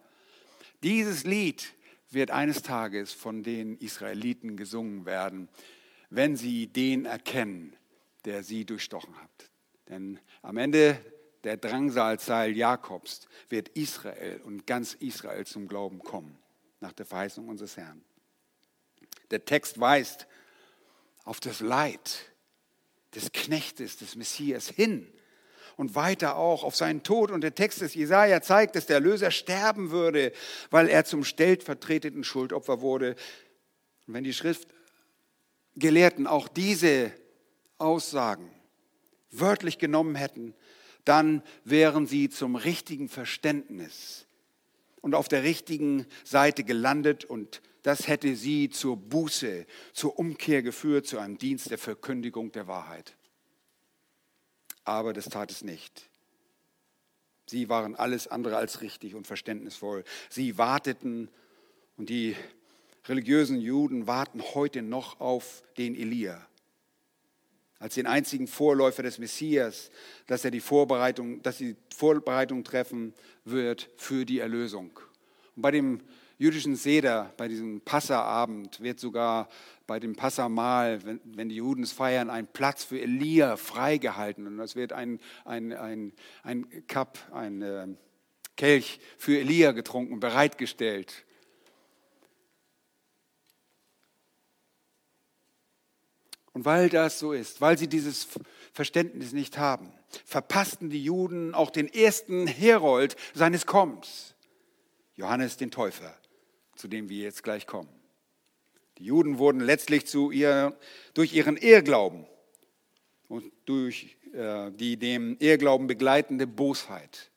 dieses Lied wird eines Tages von den Israeliten gesungen werden, wenn sie den erkennen, der sie durchstochen hat. Denn am Ende der Drangsalzeil Jakobs wird Israel und ganz Israel zum Glauben kommen, nach der Verheißung unseres Herrn. Der Text weist auf das Leid des Knechtes, des Messias hin und weiter auch auf seinen Tod. Und der Text des Jesaja zeigt, dass der Erlöser sterben würde, weil er zum stellvertretenden Schuldopfer wurde. Und wenn die Schriftgelehrten auch diese Aussagen wörtlich genommen hätten, dann wären sie zum richtigen Verständnis und auf der richtigen Seite gelandet und das hätte sie zur Buße, zur Umkehr geführt, zu einem Dienst der Verkündigung der Wahrheit. Aber das tat es nicht. Sie waren alles andere als richtig und verständnisvoll. Sie warteten und die religiösen Juden warten heute noch auf den Elia als den einzigen Vorläufer des Messias, dass er die Vorbereitung, dass die Vorbereitung treffen wird für die Erlösung. Und bei dem jüdischen Seder, bei diesem Passaabend, wird sogar bei dem Passamahl, wenn, wenn die Juden es feiern, ein Platz für Elia freigehalten. Und es wird ein, ein, ein, ein Cup, ein äh, Kelch für Elia getrunken, bereitgestellt. Und weil das so ist, weil sie dieses Verständnis nicht haben, verpassten die Juden auch den ersten Herold seines Kommens, Johannes den Täufer zu dem wir jetzt gleich kommen. Die Juden wurden letztlich zu ihr, durch ihren Ehrglauben und durch äh, die dem Ehrglauben begleitende Bosheit.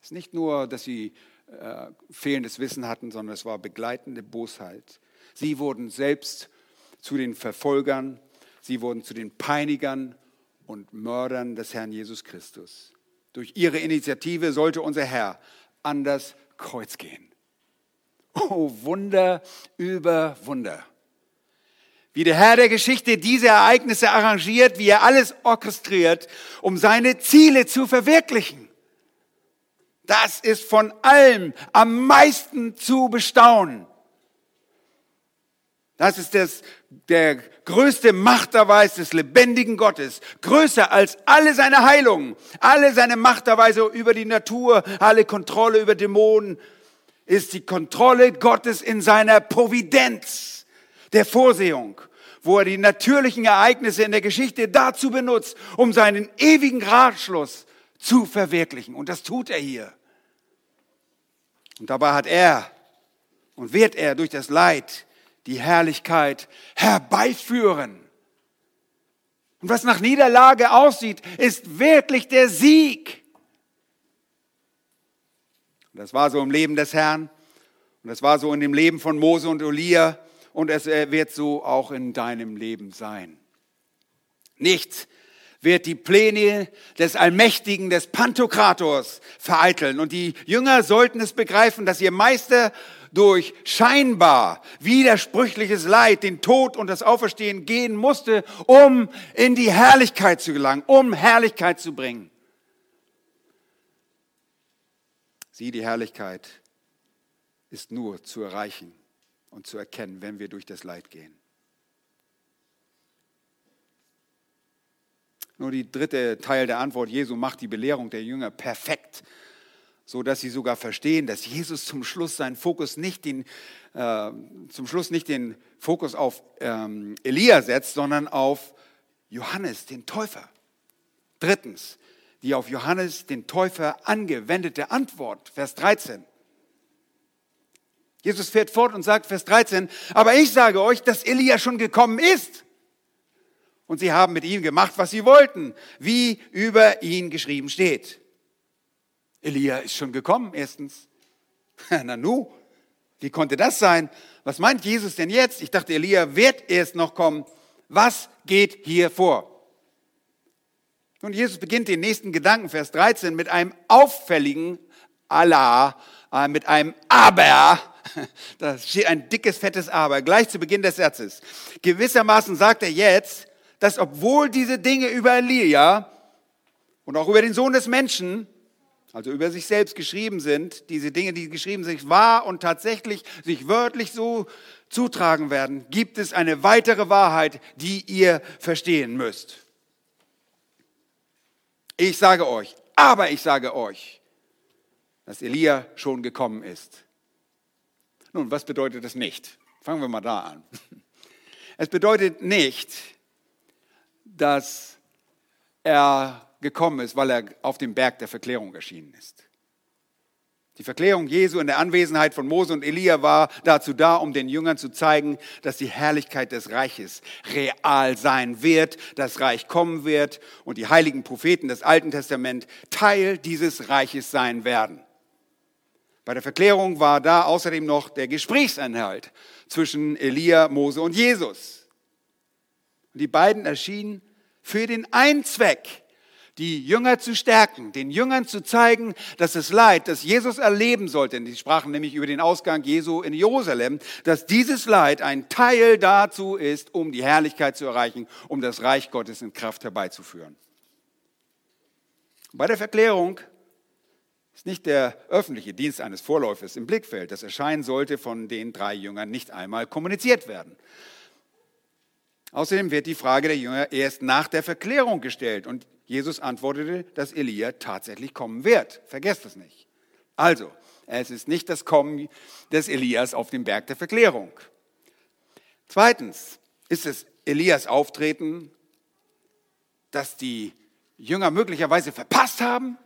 Es ist nicht nur, dass sie äh, fehlendes Wissen hatten, sondern es war begleitende Bosheit. Sie wurden selbst zu den Verfolgern, sie wurden zu den Peinigern und Mördern des Herrn Jesus Christus. Durch ihre Initiative sollte unser Herr an das Kreuz gehen. Oh, Wunder über Wunder. Wie der Herr der Geschichte diese Ereignisse arrangiert, wie er alles orchestriert, um seine Ziele zu verwirklichen. Das ist von allem am meisten zu bestaunen. Das ist das, der größte Machterweis des lebendigen Gottes, größer als alle seine Heilungen, alle seine Machterweise über die Natur, alle Kontrolle über Dämonen, ist die Kontrolle Gottes in seiner Providenz, der Vorsehung, wo er die natürlichen Ereignisse in der Geschichte dazu benutzt, um seinen ewigen Ratschluss zu verwirklichen. Und das tut er hier. Und dabei hat er und wird er durch das Leid die Herrlichkeit herbeiführen. Und was nach Niederlage aussieht, ist wirklich der Sieg. Das war so im Leben des Herrn und das war so in dem Leben von Mose und Elia und es äh, wird so auch in deinem Leben sein. Nichts wird die Pläne des Allmächtigen, des Pantokrators vereiteln. Und die Jünger sollten es begreifen, dass ihr Meister durch scheinbar widersprüchliches Leid, den Tod und das Auferstehen gehen musste, um in die Herrlichkeit zu gelangen, um Herrlichkeit zu bringen. Sie, die Herrlichkeit, ist nur zu erreichen und zu erkennen, wenn wir durch das Leid gehen. Nur die dritte Teil der Antwort Jesu macht die Belehrung der Jünger perfekt, so dass sie sogar verstehen, dass Jesus zum Schluss seinen Fokus nicht den, äh, zum Schluss nicht den Fokus auf ähm, Elia setzt, sondern auf Johannes, den Täufer. Drittens, die auf Johannes den Täufer angewendete Antwort, Vers 13. Jesus fährt fort und sagt, Vers 13, aber ich sage euch, dass Elia schon gekommen ist. Und sie haben mit ihm gemacht, was sie wollten, wie über ihn geschrieben steht. Elia ist schon gekommen, erstens. Na nu, wie konnte das sein? Was meint Jesus denn jetzt? Ich dachte, Elia wird erst noch kommen. Was geht hier vor? Und Jesus beginnt den nächsten Gedanken, Vers 13, mit einem auffälligen Allah, äh, mit einem Aber. Da steht ein dickes, fettes Aber, gleich zu Beginn des Satzes. Gewissermaßen sagt er jetzt, dass obwohl diese Dinge über Elia und auch über den Sohn des Menschen, also über sich selbst geschrieben sind, diese Dinge, die geschrieben sind, wahr und tatsächlich sich wörtlich so zutragen werden, gibt es eine weitere Wahrheit, die ihr verstehen müsst. Ich sage euch, aber ich sage euch, dass Elia schon gekommen ist. Nun, was bedeutet das nicht? Fangen wir mal da an. Es bedeutet nicht, dass er gekommen ist, weil er auf dem Berg der Verklärung erschienen ist. Die Verklärung Jesu in der Anwesenheit von Mose und Elia war dazu da, um den Jüngern zu zeigen, dass die Herrlichkeit des Reiches real sein wird, das Reich kommen wird und die heiligen Propheten des Alten Testaments Teil dieses Reiches sein werden. Bei der Verklärung war da außerdem noch der Gesprächsinhalt zwischen Elia, Mose und Jesus. Und die beiden erschienen für den einen Zweck, die Jünger zu stärken, den Jüngern zu zeigen, dass das Leid, das Jesus erleben sollte, die sprachen nämlich über den Ausgang Jesu in Jerusalem, dass dieses Leid ein Teil dazu ist, um die Herrlichkeit zu erreichen, um das Reich Gottes in Kraft herbeizuführen. Bei der Verklärung ist nicht der öffentliche Dienst eines Vorläufers im Blickfeld. Das Erscheinen sollte von den drei Jüngern nicht einmal kommuniziert werden. Außerdem wird die Frage der Jünger erst nach der Verklärung gestellt. Und Jesus antwortete, dass Elia tatsächlich kommen wird. Vergesst das nicht. Also, es ist nicht das Kommen des Elias auf dem Berg der Verklärung. Zweitens ist es Elias Auftreten, das die Jünger möglicherweise verpasst haben?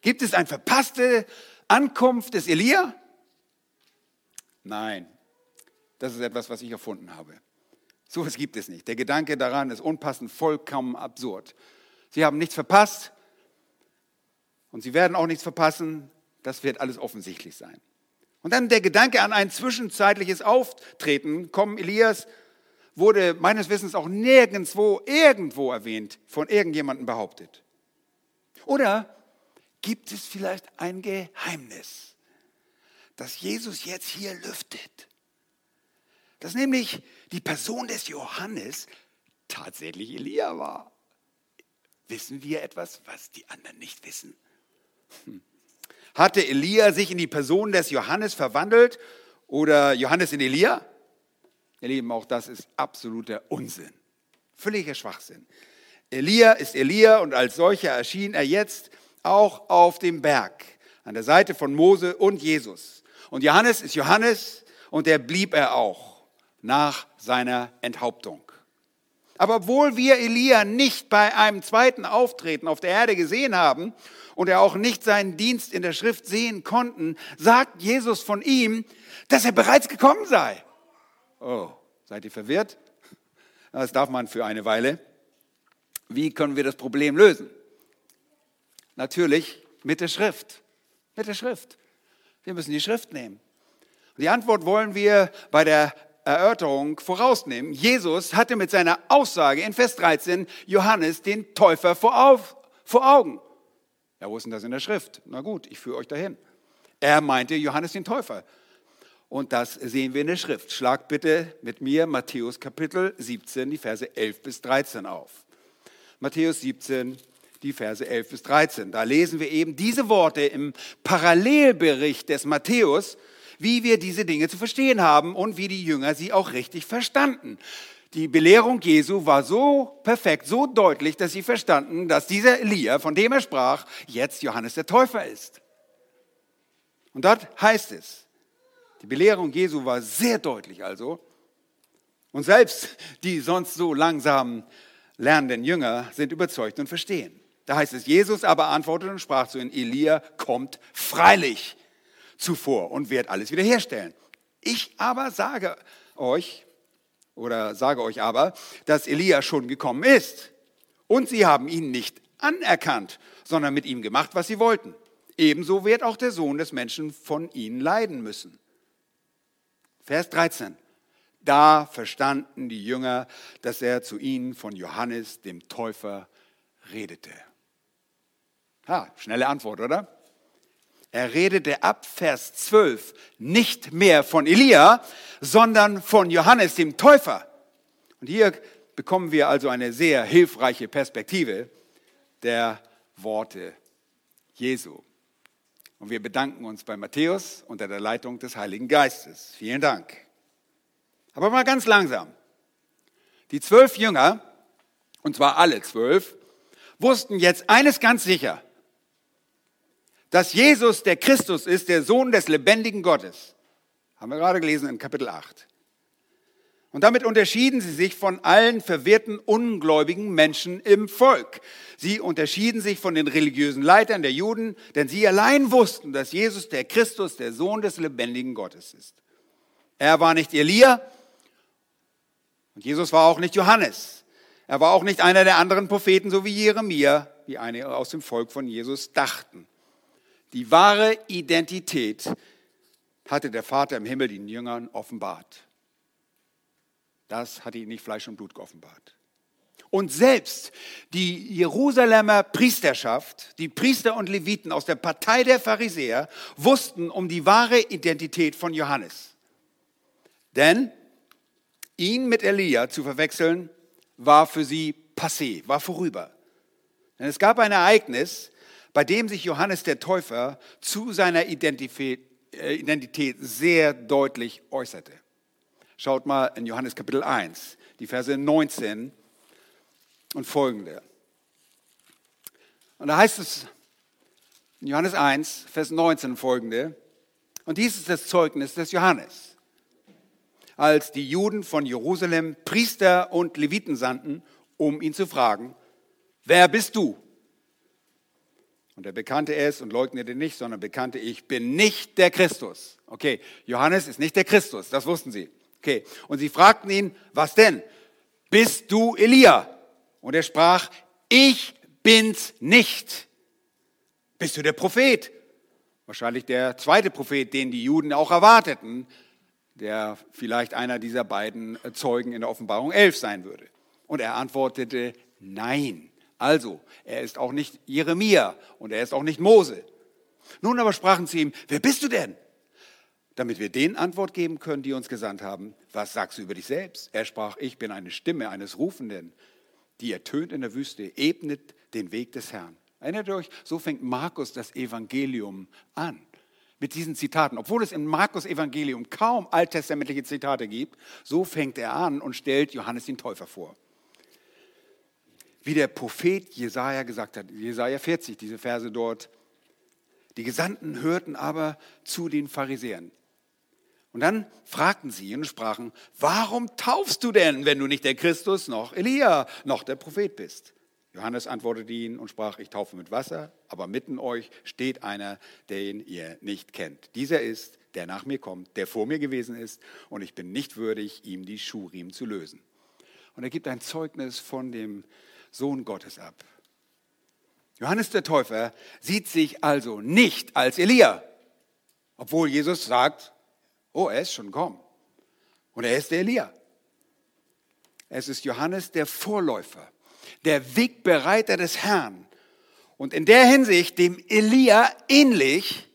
Gibt es eine verpasste Ankunft des Elia? Nein, das ist etwas, was ich erfunden habe. So etwas gibt es nicht. Der Gedanke daran ist unpassend, vollkommen absurd. Sie haben nichts verpasst und sie werden auch nichts verpassen. Das wird alles offensichtlich sein. Und dann der Gedanke an ein zwischenzeitliches Auftreten, kommen Elias, wurde meines Wissens auch nirgendwo irgendwo erwähnt, von irgendjemandem behauptet. Oder gibt es vielleicht ein Geheimnis, das Jesus jetzt hier lüftet? dass nämlich die Person des Johannes tatsächlich Elia war. Wissen wir etwas, was die anderen nicht wissen? Hm. Hatte Elia sich in die Person des Johannes verwandelt oder Johannes in Elia? Ihr Lieben, auch das ist absoluter Unsinn. Völliger Schwachsinn. Elia ist Elia und als solcher erschien er jetzt auch auf dem Berg an der Seite von Mose und Jesus. Und Johannes ist Johannes und der blieb er auch nach seiner Enthauptung. Aber obwohl wir Elia nicht bei einem zweiten Auftreten auf der Erde gesehen haben und er auch nicht seinen Dienst in der Schrift sehen konnten, sagt Jesus von ihm, dass er bereits gekommen sei. Oh, seid ihr verwirrt? Das darf man für eine Weile. Wie können wir das Problem lösen? Natürlich mit der Schrift. Mit der Schrift. Wir müssen die Schrift nehmen. Die Antwort wollen wir bei der Erörterung vorausnehmen. Jesus hatte mit seiner Aussage in Vers 13 Johannes den Täufer vor, auf, vor Augen. Ja, wo ist denn das in der Schrift? Na gut, ich führe euch dahin. Er meinte Johannes den Täufer. Und das sehen wir in der Schrift. Schlag bitte mit mir Matthäus Kapitel 17, die Verse 11 bis 13 auf. Matthäus 17, die Verse 11 bis 13. Da lesen wir eben diese Worte im Parallelbericht des Matthäus wie wir diese Dinge zu verstehen haben und wie die Jünger sie auch richtig verstanden. Die Belehrung Jesu war so perfekt, so deutlich, dass sie verstanden, dass dieser Elia, von dem er sprach, jetzt Johannes der Täufer ist. Und dort heißt es, die Belehrung Jesu war sehr deutlich also. Und selbst die sonst so langsam lernenden Jünger sind überzeugt und verstehen. Da heißt es, Jesus aber antwortete und sprach zu ihnen, Elia kommt freilich zuvor und wird alles wiederherstellen. Ich aber sage euch, oder sage euch aber, dass Elia schon gekommen ist. Und sie haben ihn nicht anerkannt, sondern mit ihm gemacht, was sie wollten. Ebenso wird auch der Sohn des Menschen von ihnen leiden müssen. Vers 13. Da verstanden die Jünger, dass er zu ihnen von Johannes dem Täufer redete. Ha, schnelle Antwort, oder? Er redete ab Vers 12 nicht mehr von Elia, sondern von Johannes dem Täufer. Und hier bekommen wir also eine sehr hilfreiche Perspektive. der Worte Jesu. Und wir bedanken uns bei Matthäus unter der Leitung des Heiligen Geistes. Vielen Dank. Aber mal ganz langsam. Die zwölf Jünger, und zwar alle zwölf, wussten jetzt eines ganz sicher, dass Jesus der Christus ist, der Sohn des lebendigen Gottes. Haben wir gerade gelesen in Kapitel 8. Und damit unterschieden sie sich von allen verwirrten, ungläubigen Menschen im Volk. Sie unterschieden sich von den religiösen Leitern der Juden, denn sie allein wussten, dass Jesus der Christus, der Sohn des lebendigen Gottes ist. Er war nicht Elia und Jesus war auch nicht Johannes. Er war auch nicht einer der anderen Propheten, so wie Jeremia, wie einige aus dem Volk von Jesus dachten. Die wahre Identität hatte der Vater im Himmel den Jüngern offenbart. Das hat ihn nicht Fleisch und Blut geoffenbart. Und selbst die Jerusalemer Priesterschaft, die Priester und Leviten aus der Partei der Pharisäer, wussten um die wahre Identität von Johannes. Denn ihn mit Elia zu verwechseln, war für sie passé, war vorüber. Denn es gab ein Ereignis, bei dem sich Johannes der Täufer zu seiner Identität äh, sehr deutlich äußerte. Schaut mal in Johannes Kapitel 1, die Verse 19 und folgende. Und da heißt es in Johannes 1, Vers 19 und folgende, und dies ist das Zeugnis des Johannes. Als die Juden von Jerusalem Priester und Leviten sandten, um ihn zu fragen, wer bist du? Und er bekannte es und leugnete nicht, sondern bekannte, ich bin nicht der Christus. Okay, Johannes ist nicht der Christus, das wussten sie. Okay. Und sie fragten ihn, was denn? Bist du Elia? Und er sprach, ich bin's nicht. Bist du der Prophet? Wahrscheinlich der zweite Prophet, den die Juden auch erwarteten, der vielleicht einer dieser beiden Zeugen in der Offenbarung 11 sein würde. Und er antwortete, nein. Also, er ist auch nicht Jeremia und er ist auch nicht Mose. Nun aber sprachen sie ihm, wer bist du denn? damit wir den Antwort geben können, die uns gesandt haben. Was sagst du über dich selbst? Er sprach, ich bin eine Stimme eines Rufenden, die ertönt in der Wüste, ebnet den Weg des Herrn. Erinnert euch, so fängt Markus das Evangelium an. Mit diesen Zitaten. Obwohl es im Markus Evangelium kaum alttestamentliche Zitate gibt, so fängt er an und stellt Johannes den Täufer vor. Wie der Prophet Jesaja gesagt hat, Jesaja 40, diese Verse dort. Die Gesandten hörten aber zu den Pharisäern. Und dann fragten sie ihn und sprachen, warum taufst du denn, wenn du nicht der Christus noch Elia noch der Prophet bist? Johannes antwortete ihnen und sprach, ich taufe mit Wasser, aber mitten euch steht einer, den ihr nicht kennt. Dieser ist, der nach mir kommt, der vor mir gewesen ist, und ich bin nicht würdig, ihm die Schuhriemen zu lösen. Und er gibt ein Zeugnis von dem Sohn Gottes ab. Johannes der Täufer sieht sich also nicht als Elia, obwohl Jesus sagt, Oh, er ist schon gekommen. Und er ist der Elia. Es ist Johannes der Vorläufer, der Wegbereiter des Herrn. Und in der Hinsicht dem Elia ähnlich,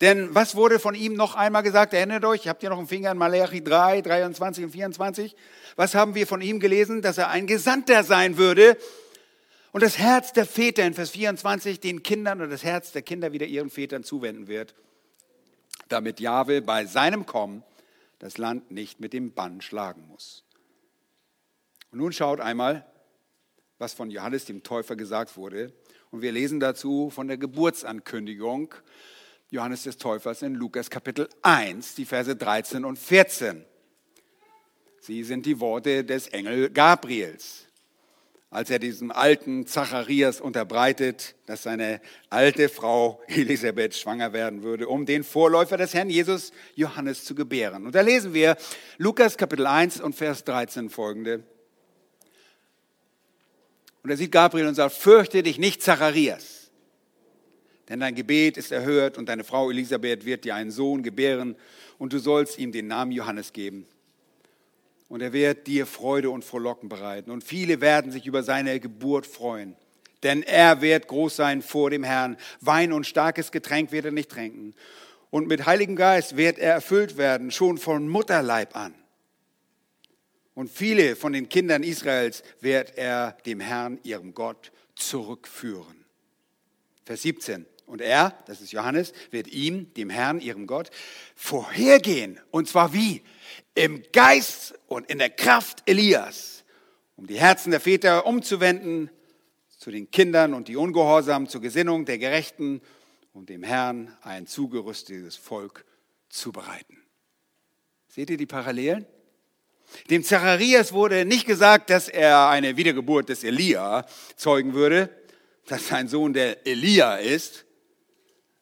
denn was wurde von ihm noch einmal gesagt? Erinnert euch, habt ihr noch einen Finger in Malachi 3, 23 und 24? Was haben wir von ihm gelesen? Dass er ein Gesandter sein würde und das Herz der Väter in Vers 24 den Kindern und das Herz der Kinder wieder ihren Vätern zuwenden wird damit Jahwe bei seinem Kommen das Land nicht mit dem Bann schlagen muss. Und nun schaut einmal, was von Johannes dem Täufer gesagt wurde. Und wir lesen dazu von der Geburtsankündigung Johannes des Täufers in Lukas Kapitel 1, die Verse 13 und 14. Sie sind die Worte des Engel Gabriels als er diesem alten Zacharias unterbreitet, dass seine alte Frau Elisabeth schwanger werden würde, um den Vorläufer des Herrn Jesus Johannes zu gebären. Und da lesen wir Lukas Kapitel 1 und Vers 13 folgende. Und da sieht Gabriel und sagt, fürchte dich nicht, Zacharias, denn dein Gebet ist erhört und deine Frau Elisabeth wird dir einen Sohn gebären und du sollst ihm den Namen Johannes geben und er wird dir Freude und Frohlocken bereiten. Und viele werden sich über seine Geburt freuen. Denn er wird groß sein vor dem Herrn. Wein und starkes Getränk wird er nicht tränken. Und mit Heiligem Geist wird er erfüllt werden, schon von Mutterleib an. Und viele von den Kindern Israels wird er dem Herrn, ihrem Gott, zurückführen. Vers 17. Und er, das ist Johannes, wird ihm, dem Herrn, ihrem Gott, vorhergehen. Und zwar wie? Im Geist und in der Kraft Elias, um die Herzen der Väter umzuwenden zu den Kindern und die Ungehorsamen zur Gesinnung der Gerechten und dem Herrn ein zugerüstetes Volk zu bereiten. Seht ihr die Parallelen? Dem Zacharias wurde nicht gesagt, dass er eine Wiedergeburt des Elia zeugen würde, dass sein Sohn der Elia ist,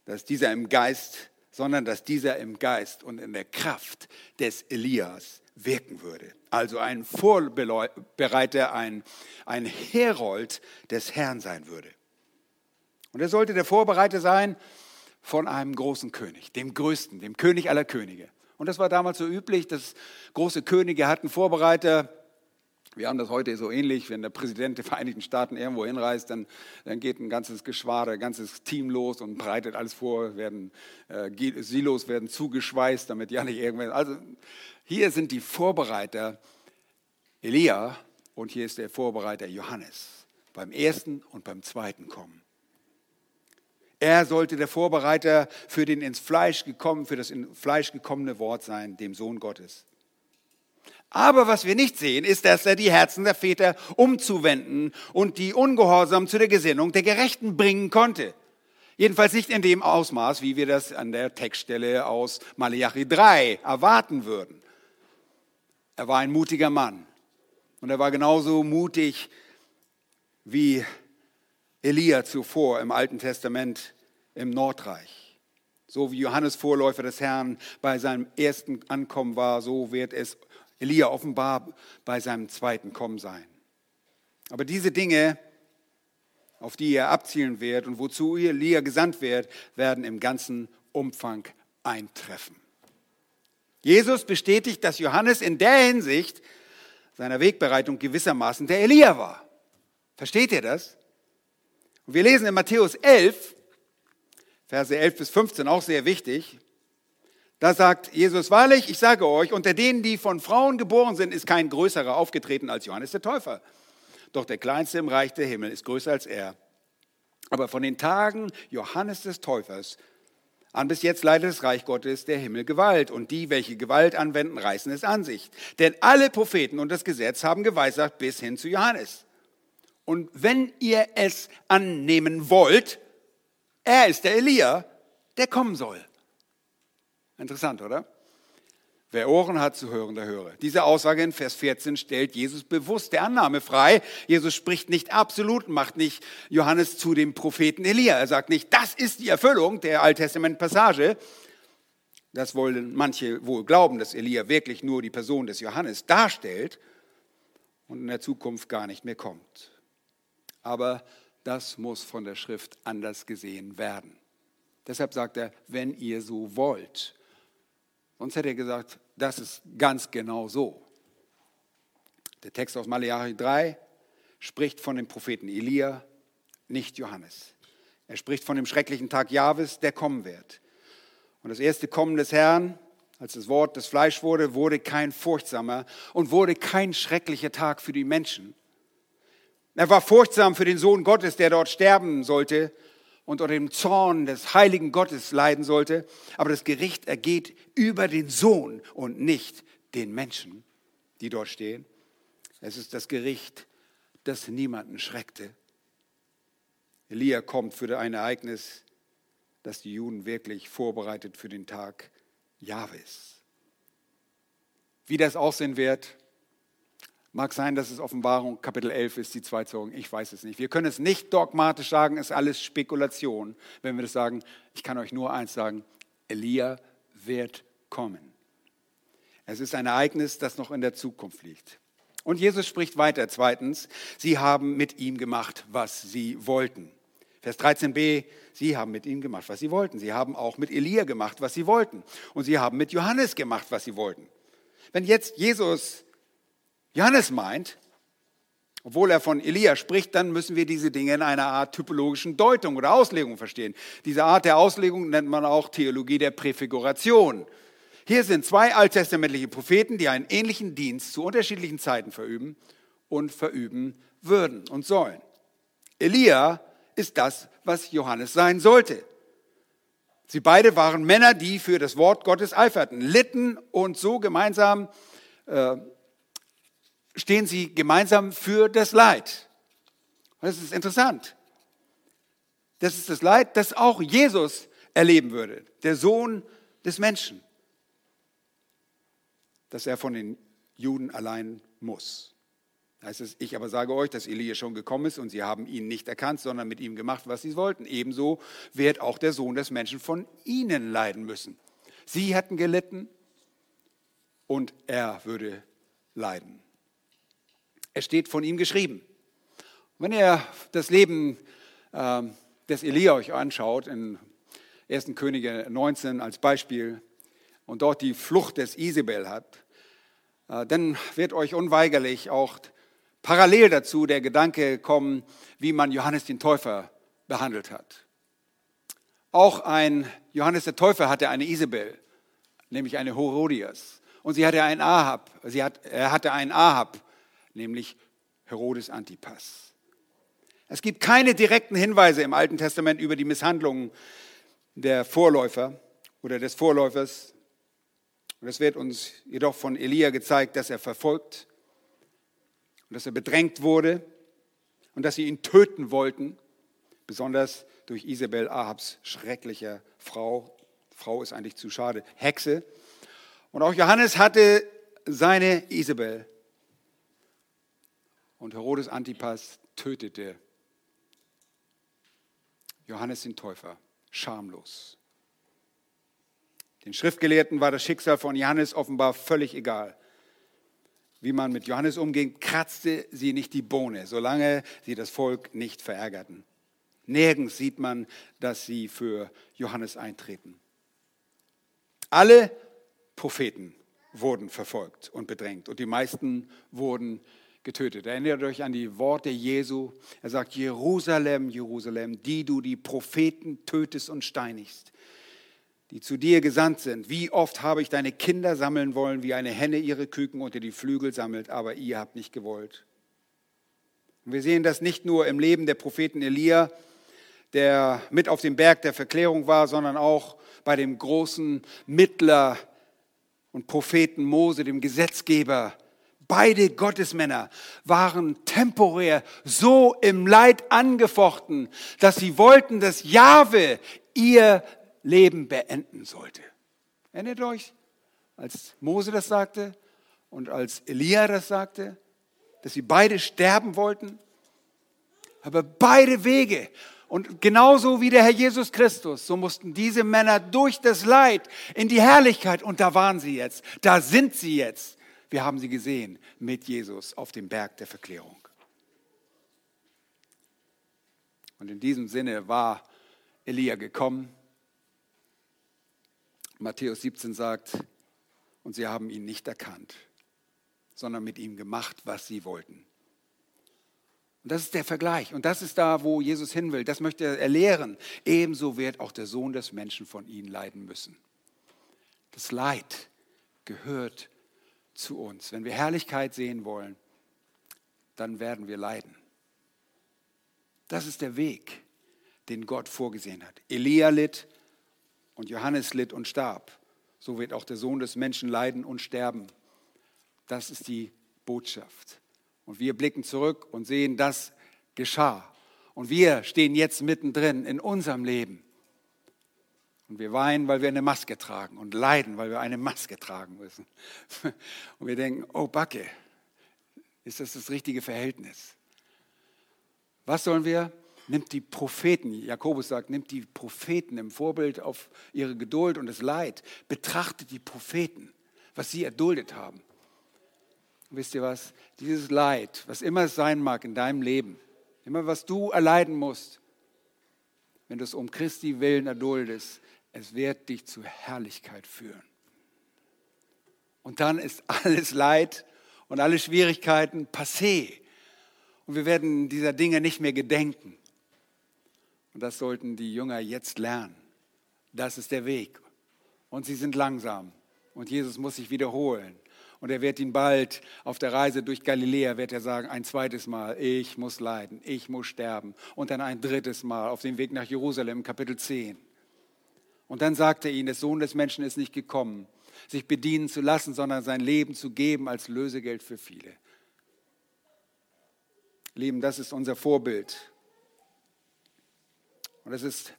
dass dieser im Geist, sondern dass dieser im Geist und in der Kraft des Elias wirken würde. Also ein Vorbereiter, ein, ein Herold des Herrn sein würde. Und er sollte der Vorbereiter sein von einem großen König, dem größten, dem König aller Könige. Und das war damals so üblich, dass große Könige hatten Vorbereiter, wir haben das heute so ähnlich, wenn der Präsident der Vereinigten Staaten irgendwo hinreist, dann, dann geht ein ganzes Geschwader, ein ganzes Team los und bereitet alles vor, werden, äh, Silos werden zugeschweißt, damit ja nicht irgendwann. Also hier sind die Vorbereiter Elia und hier ist der Vorbereiter Johannes beim ersten und beim zweiten Kommen. Er sollte der Vorbereiter für den ins Fleisch gekommen, für das ins Fleisch gekommene Wort sein, dem Sohn Gottes. Aber was wir nicht sehen, ist, dass er die Herzen der Väter umzuwenden und die Ungehorsam zu der Gesinnung der Gerechten bringen konnte. Jedenfalls nicht in dem Ausmaß, wie wir das an der Textstelle aus Malachi 3 erwarten würden. Er war ein mutiger Mann und er war genauso mutig wie Elia zuvor im Alten Testament im Nordreich. So wie Johannes Vorläufer des Herrn bei seinem ersten Ankommen war, so wird es Elia offenbar bei seinem zweiten Kommen sein. Aber diese Dinge, auf die er abzielen wird und wozu Elia gesandt wird, werden im ganzen Umfang eintreffen. Jesus bestätigt, dass Johannes in der Hinsicht seiner Wegbereitung gewissermaßen der Elia war. Versteht ihr das? Und wir lesen in Matthäus 11, Verse 11 bis 15, auch sehr wichtig. Da sagt Jesus, wahrlich, ich sage euch, unter denen, die von Frauen geboren sind, ist kein größerer aufgetreten als Johannes der Täufer. Doch der Kleinste im Reich der Himmel ist größer als er. Aber von den Tagen Johannes des Täufers an bis jetzt leidet das Reich Gottes der Himmel Gewalt. Und die, welche Gewalt anwenden, reißen es an sich. Denn alle Propheten und das Gesetz haben geweissagt bis hin zu Johannes. Und wenn ihr es annehmen wollt, er ist der Elia, der kommen soll. Interessant, oder? Wer Ohren hat zu hören, der höre. Diese Aussage in Vers 14 stellt Jesus bewusst der Annahme frei. Jesus spricht nicht absolut, macht nicht Johannes zu dem Propheten Elia. Er sagt nicht, das ist die Erfüllung der Alttestament-Passage. Das wollen manche wohl glauben, dass Elia wirklich nur die Person des Johannes darstellt und in der Zukunft gar nicht mehr kommt. Aber das muss von der Schrift anders gesehen werden. Deshalb sagt er, wenn ihr so wollt. Sonst hätte er gesagt, das ist ganz genau so. Der Text aus Malachi 3 spricht von dem Propheten Elia, nicht Johannes. Er spricht von dem schrecklichen Tag Jahwes, der kommen wird. Und das erste Kommen des Herrn, als das Wort des Fleisch wurde, wurde kein furchtsamer und wurde kein schrecklicher Tag für die Menschen. Er war furchtsam für den Sohn Gottes, der dort sterben sollte, und unter dem Zorn des heiligen Gottes leiden sollte. Aber das Gericht ergeht über den Sohn und nicht den Menschen, die dort stehen. Es ist das Gericht, das niemanden schreckte. Elia kommt für ein Ereignis, das die Juden wirklich vorbereitet für den Tag Jahwes. Wie das aussehen wird, Mag sein, dass es Offenbarung Kapitel 11 ist, die zwei Zeugen. Ich weiß es nicht. Wir können es nicht dogmatisch sagen, es ist alles Spekulation, wenn wir das sagen. Ich kann euch nur eins sagen, Elia wird kommen. Es ist ein Ereignis, das noch in der Zukunft liegt. Und Jesus spricht weiter. Zweitens, sie haben mit ihm gemacht, was sie wollten. Vers 13b, sie haben mit ihm gemacht, was sie wollten. Sie haben auch mit Elia gemacht, was sie wollten. Und sie haben mit Johannes gemacht, was sie wollten. Wenn jetzt Jesus Johannes meint, obwohl er von Elia spricht, dann müssen wir diese Dinge in einer Art typologischen Deutung oder Auslegung verstehen. Diese Art der Auslegung nennt man auch Theologie der Präfiguration. Hier sind zwei alttestamentliche Propheten, die einen ähnlichen Dienst zu unterschiedlichen Zeiten verüben und verüben würden und sollen. Elia ist das, was Johannes sein sollte. Sie beide waren Männer, die für das Wort Gottes eiferten, litten und so gemeinsam äh, stehen sie gemeinsam für das Leid. Das ist interessant. Das ist das Leid, das auch Jesus erleben würde, der Sohn des Menschen, dass er von den Juden allein muss. Heißt es, ich aber sage euch, dass Elia schon gekommen ist und sie haben ihn nicht erkannt, sondern mit ihm gemacht, was sie wollten. Ebenso wird auch der Sohn des Menschen von ihnen leiden müssen. Sie hätten gelitten und er würde leiden. Es steht von ihm geschrieben. Wenn ihr das Leben äh, des Elia euch anschaut, in 1. Könige 19 als Beispiel, und dort die Flucht des Isabel hat, äh, dann wird euch unweigerlich auch parallel dazu der Gedanke kommen, wie man Johannes den Täufer behandelt hat. Auch ein Johannes der Täufer hatte eine Isabel, nämlich eine Herodias. Und sie hatte einen Ahab, sie hat, er hatte einen Ahab, nämlich Herodes Antipas. Es gibt keine direkten Hinweise im Alten Testament über die Misshandlungen der Vorläufer oder des Vorläufers. Und es wird uns jedoch von Elia gezeigt, dass er verfolgt und dass er bedrängt wurde und dass sie ihn töten wollten, besonders durch Isabel Ahabs schrecklicher Frau. Frau ist eigentlich zu schade, Hexe. Und auch Johannes hatte seine Isabel. Und Herodes Antipas tötete Johannes den Täufer schamlos. Den Schriftgelehrten war das Schicksal von Johannes offenbar völlig egal wie man mit Johannes umging, kratzte sie nicht die Bohne, solange sie das Volk nicht verärgerten. Nirgends sieht man, dass sie für Johannes eintreten. Alle Propheten wurden verfolgt und bedrängt und die meisten wurden getötet. Erinnert euch an die Worte Jesu. Er sagt, Jerusalem, Jerusalem, die du die Propheten tötest und steinigst die zu dir gesandt sind. Wie oft habe ich deine Kinder sammeln wollen, wie eine Henne ihre Küken unter die Flügel sammelt, aber ihr habt nicht gewollt. Und wir sehen das nicht nur im Leben der Propheten Elia, der mit auf dem Berg der Verklärung war, sondern auch bei dem großen Mittler und Propheten Mose, dem Gesetzgeber. Beide Gottesmänner waren temporär so im Leid angefochten, dass sie wollten, dass Jahwe ihr Leben beenden sollte. Erinnert euch, als Mose das sagte und als Elia das sagte, dass sie beide sterben wollten? Aber beide Wege und genauso wie der Herr Jesus Christus, so mussten diese Männer durch das Leid in die Herrlichkeit. Und da waren sie jetzt, da sind sie jetzt. Wir haben sie gesehen mit Jesus auf dem Berg der Verklärung. Und in diesem Sinne war Elia gekommen Matthäus 17 sagt, und sie haben ihn nicht erkannt, sondern mit ihm gemacht, was sie wollten. Und das ist der Vergleich. Und das ist da, wo Jesus hin will. Das möchte er lehren. Ebenso wird auch der Sohn des Menschen von ihnen leiden müssen. Das Leid gehört zu uns. Wenn wir Herrlichkeit sehen wollen, dann werden wir leiden. Das ist der Weg, den Gott vorgesehen hat. Elia litt, und Johannes litt und starb. So wird auch der Sohn des Menschen leiden und sterben. Das ist die Botschaft. Und wir blicken zurück und sehen, das geschah. Und wir stehen jetzt mittendrin in unserem Leben. Und wir weinen, weil wir eine Maske tragen und leiden, weil wir eine Maske tragen müssen. Und wir denken, oh Backe, ist das das richtige Verhältnis? Was sollen wir? nimmt die Propheten, Jakobus sagt, nimmt die Propheten im Vorbild auf ihre Geduld und das Leid, betrachtet die Propheten, was sie erduldet haben. Und wisst ihr was? Dieses Leid, was immer es sein mag in deinem Leben, immer was du erleiden musst, wenn du es um Christi willen erduldest, es wird dich zu Herrlichkeit führen. Und dann ist alles Leid und alle Schwierigkeiten passé. Und wir werden dieser Dinge nicht mehr gedenken. Und das sollten die Jünger jetzt lernen. Das ist der Weg. Und sie sind langsam. Und Jesus muss sich wiederholen. Und er wird ihn bald auf der Reise durch Galiläa, wird er sagen, ein zweites Mal, ich muss leiden, ich muss sterben. Und dann ein drittes Mal auf dem Weg nach Jerusalem, Kapitel 10. Und dann sagt er ihnen, der Sohn des Menschen ist nicht gekommen, sich bedienen zu lassen, sondern sein Leben zu geben als Lösegeld für viele. Lieben, das ist unser Vorbild. Und es ist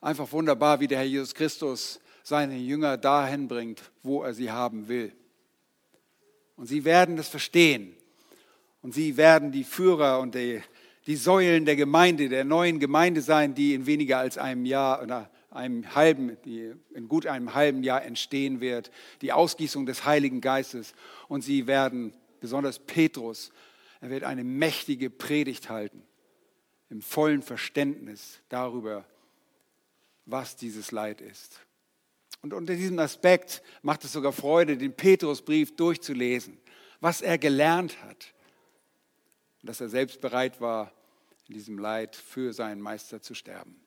einfach wunderbar, wie der Herr Jesus Christus seine Jünger dahin bringt, wo er sie haben will. Und sie werden das verstehen. Und sie werden die Führer und die, die Säulen der Gemeinde, der neuen Gemeinde sein, die in weniger als einem Jahr oder einem halben, die in gut einem halben Jahr entstehen wird. Die Ausgießung des Heiligen Geistes. Und sie werden, besonders Petrus, er wird eine mächtige Predigt halten. Im vollen Verständnis darüber, was dieses Leid ist. Und unter diesem Aspekt macht es sogar Freude, den Petrusbrief durchzulesen, was er gelernt hat. Dass er selbst bereit war, in diesem Leid für seinen Meister zu sterben.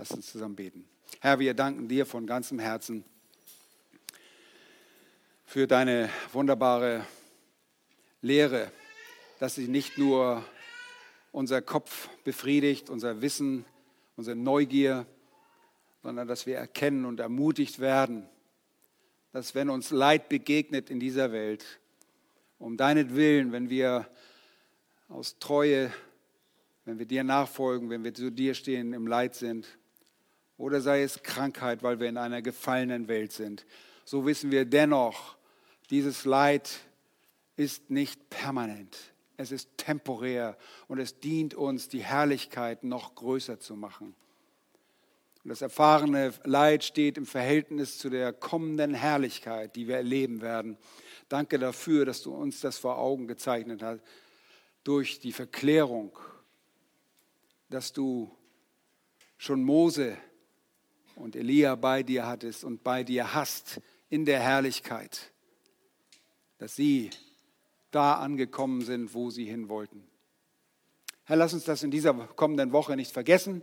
Lass uns zusammen beten. Herr, wir danken dir von ganzem Herzen für deine wunderbare Lehre, dass sie nicht nur unser Kopf befriedigt, unser Wissen, unsere Neugier, sondern dass wir erkennen und ermutigt werden, dass wenn uns Leid begegnet in dieser Welt, um deinetwillen, wenn wir aus Treue, wenn wir dir nachfolgen, wenn wir zu dir stehen, im Leid sind, oder sei es Krankheit, weil wir in einer gefallenen Welt sind, so wissen wir dennoch, dieses Leid ist nicht permanent es ist temporär und es dient uns, die Herrlichkeit noch größer zu machen. Und das erfahrene Leid steht im Verhältnis zu der kommenden Herrlichkeit, die wir erleben werden. Danke dafür, dass du uns das vor Augen gezeichnet hast, durch die Verklärung, dass du schon Mose und Elia bei dir hattest und bei dir hast in der Herrlichkeit, dass sie da angekommen sind, wo sie hin wollten. Herr, lass uns das in dieser kommenden Woche nicht vergessen.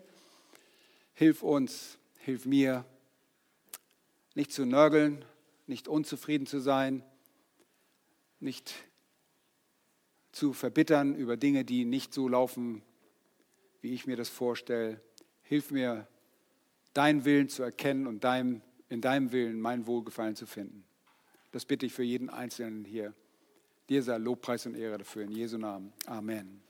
Hilf uns, hilf mir, nicht zu nörgeln, nicht unzufrieden zu sein, nicht zu verbittern über Dinge, die nicht so laufen, wie ich mir das vorstelle. Hilf mir, deinen Willen zu erkennen und dein, in deinem Willen mein Wohlgefallen zu finden. Das bitte ich für jeden Einzelnen hier. Dir sei Lobpreis und Ehre dafür in Jesu Namen. Amen.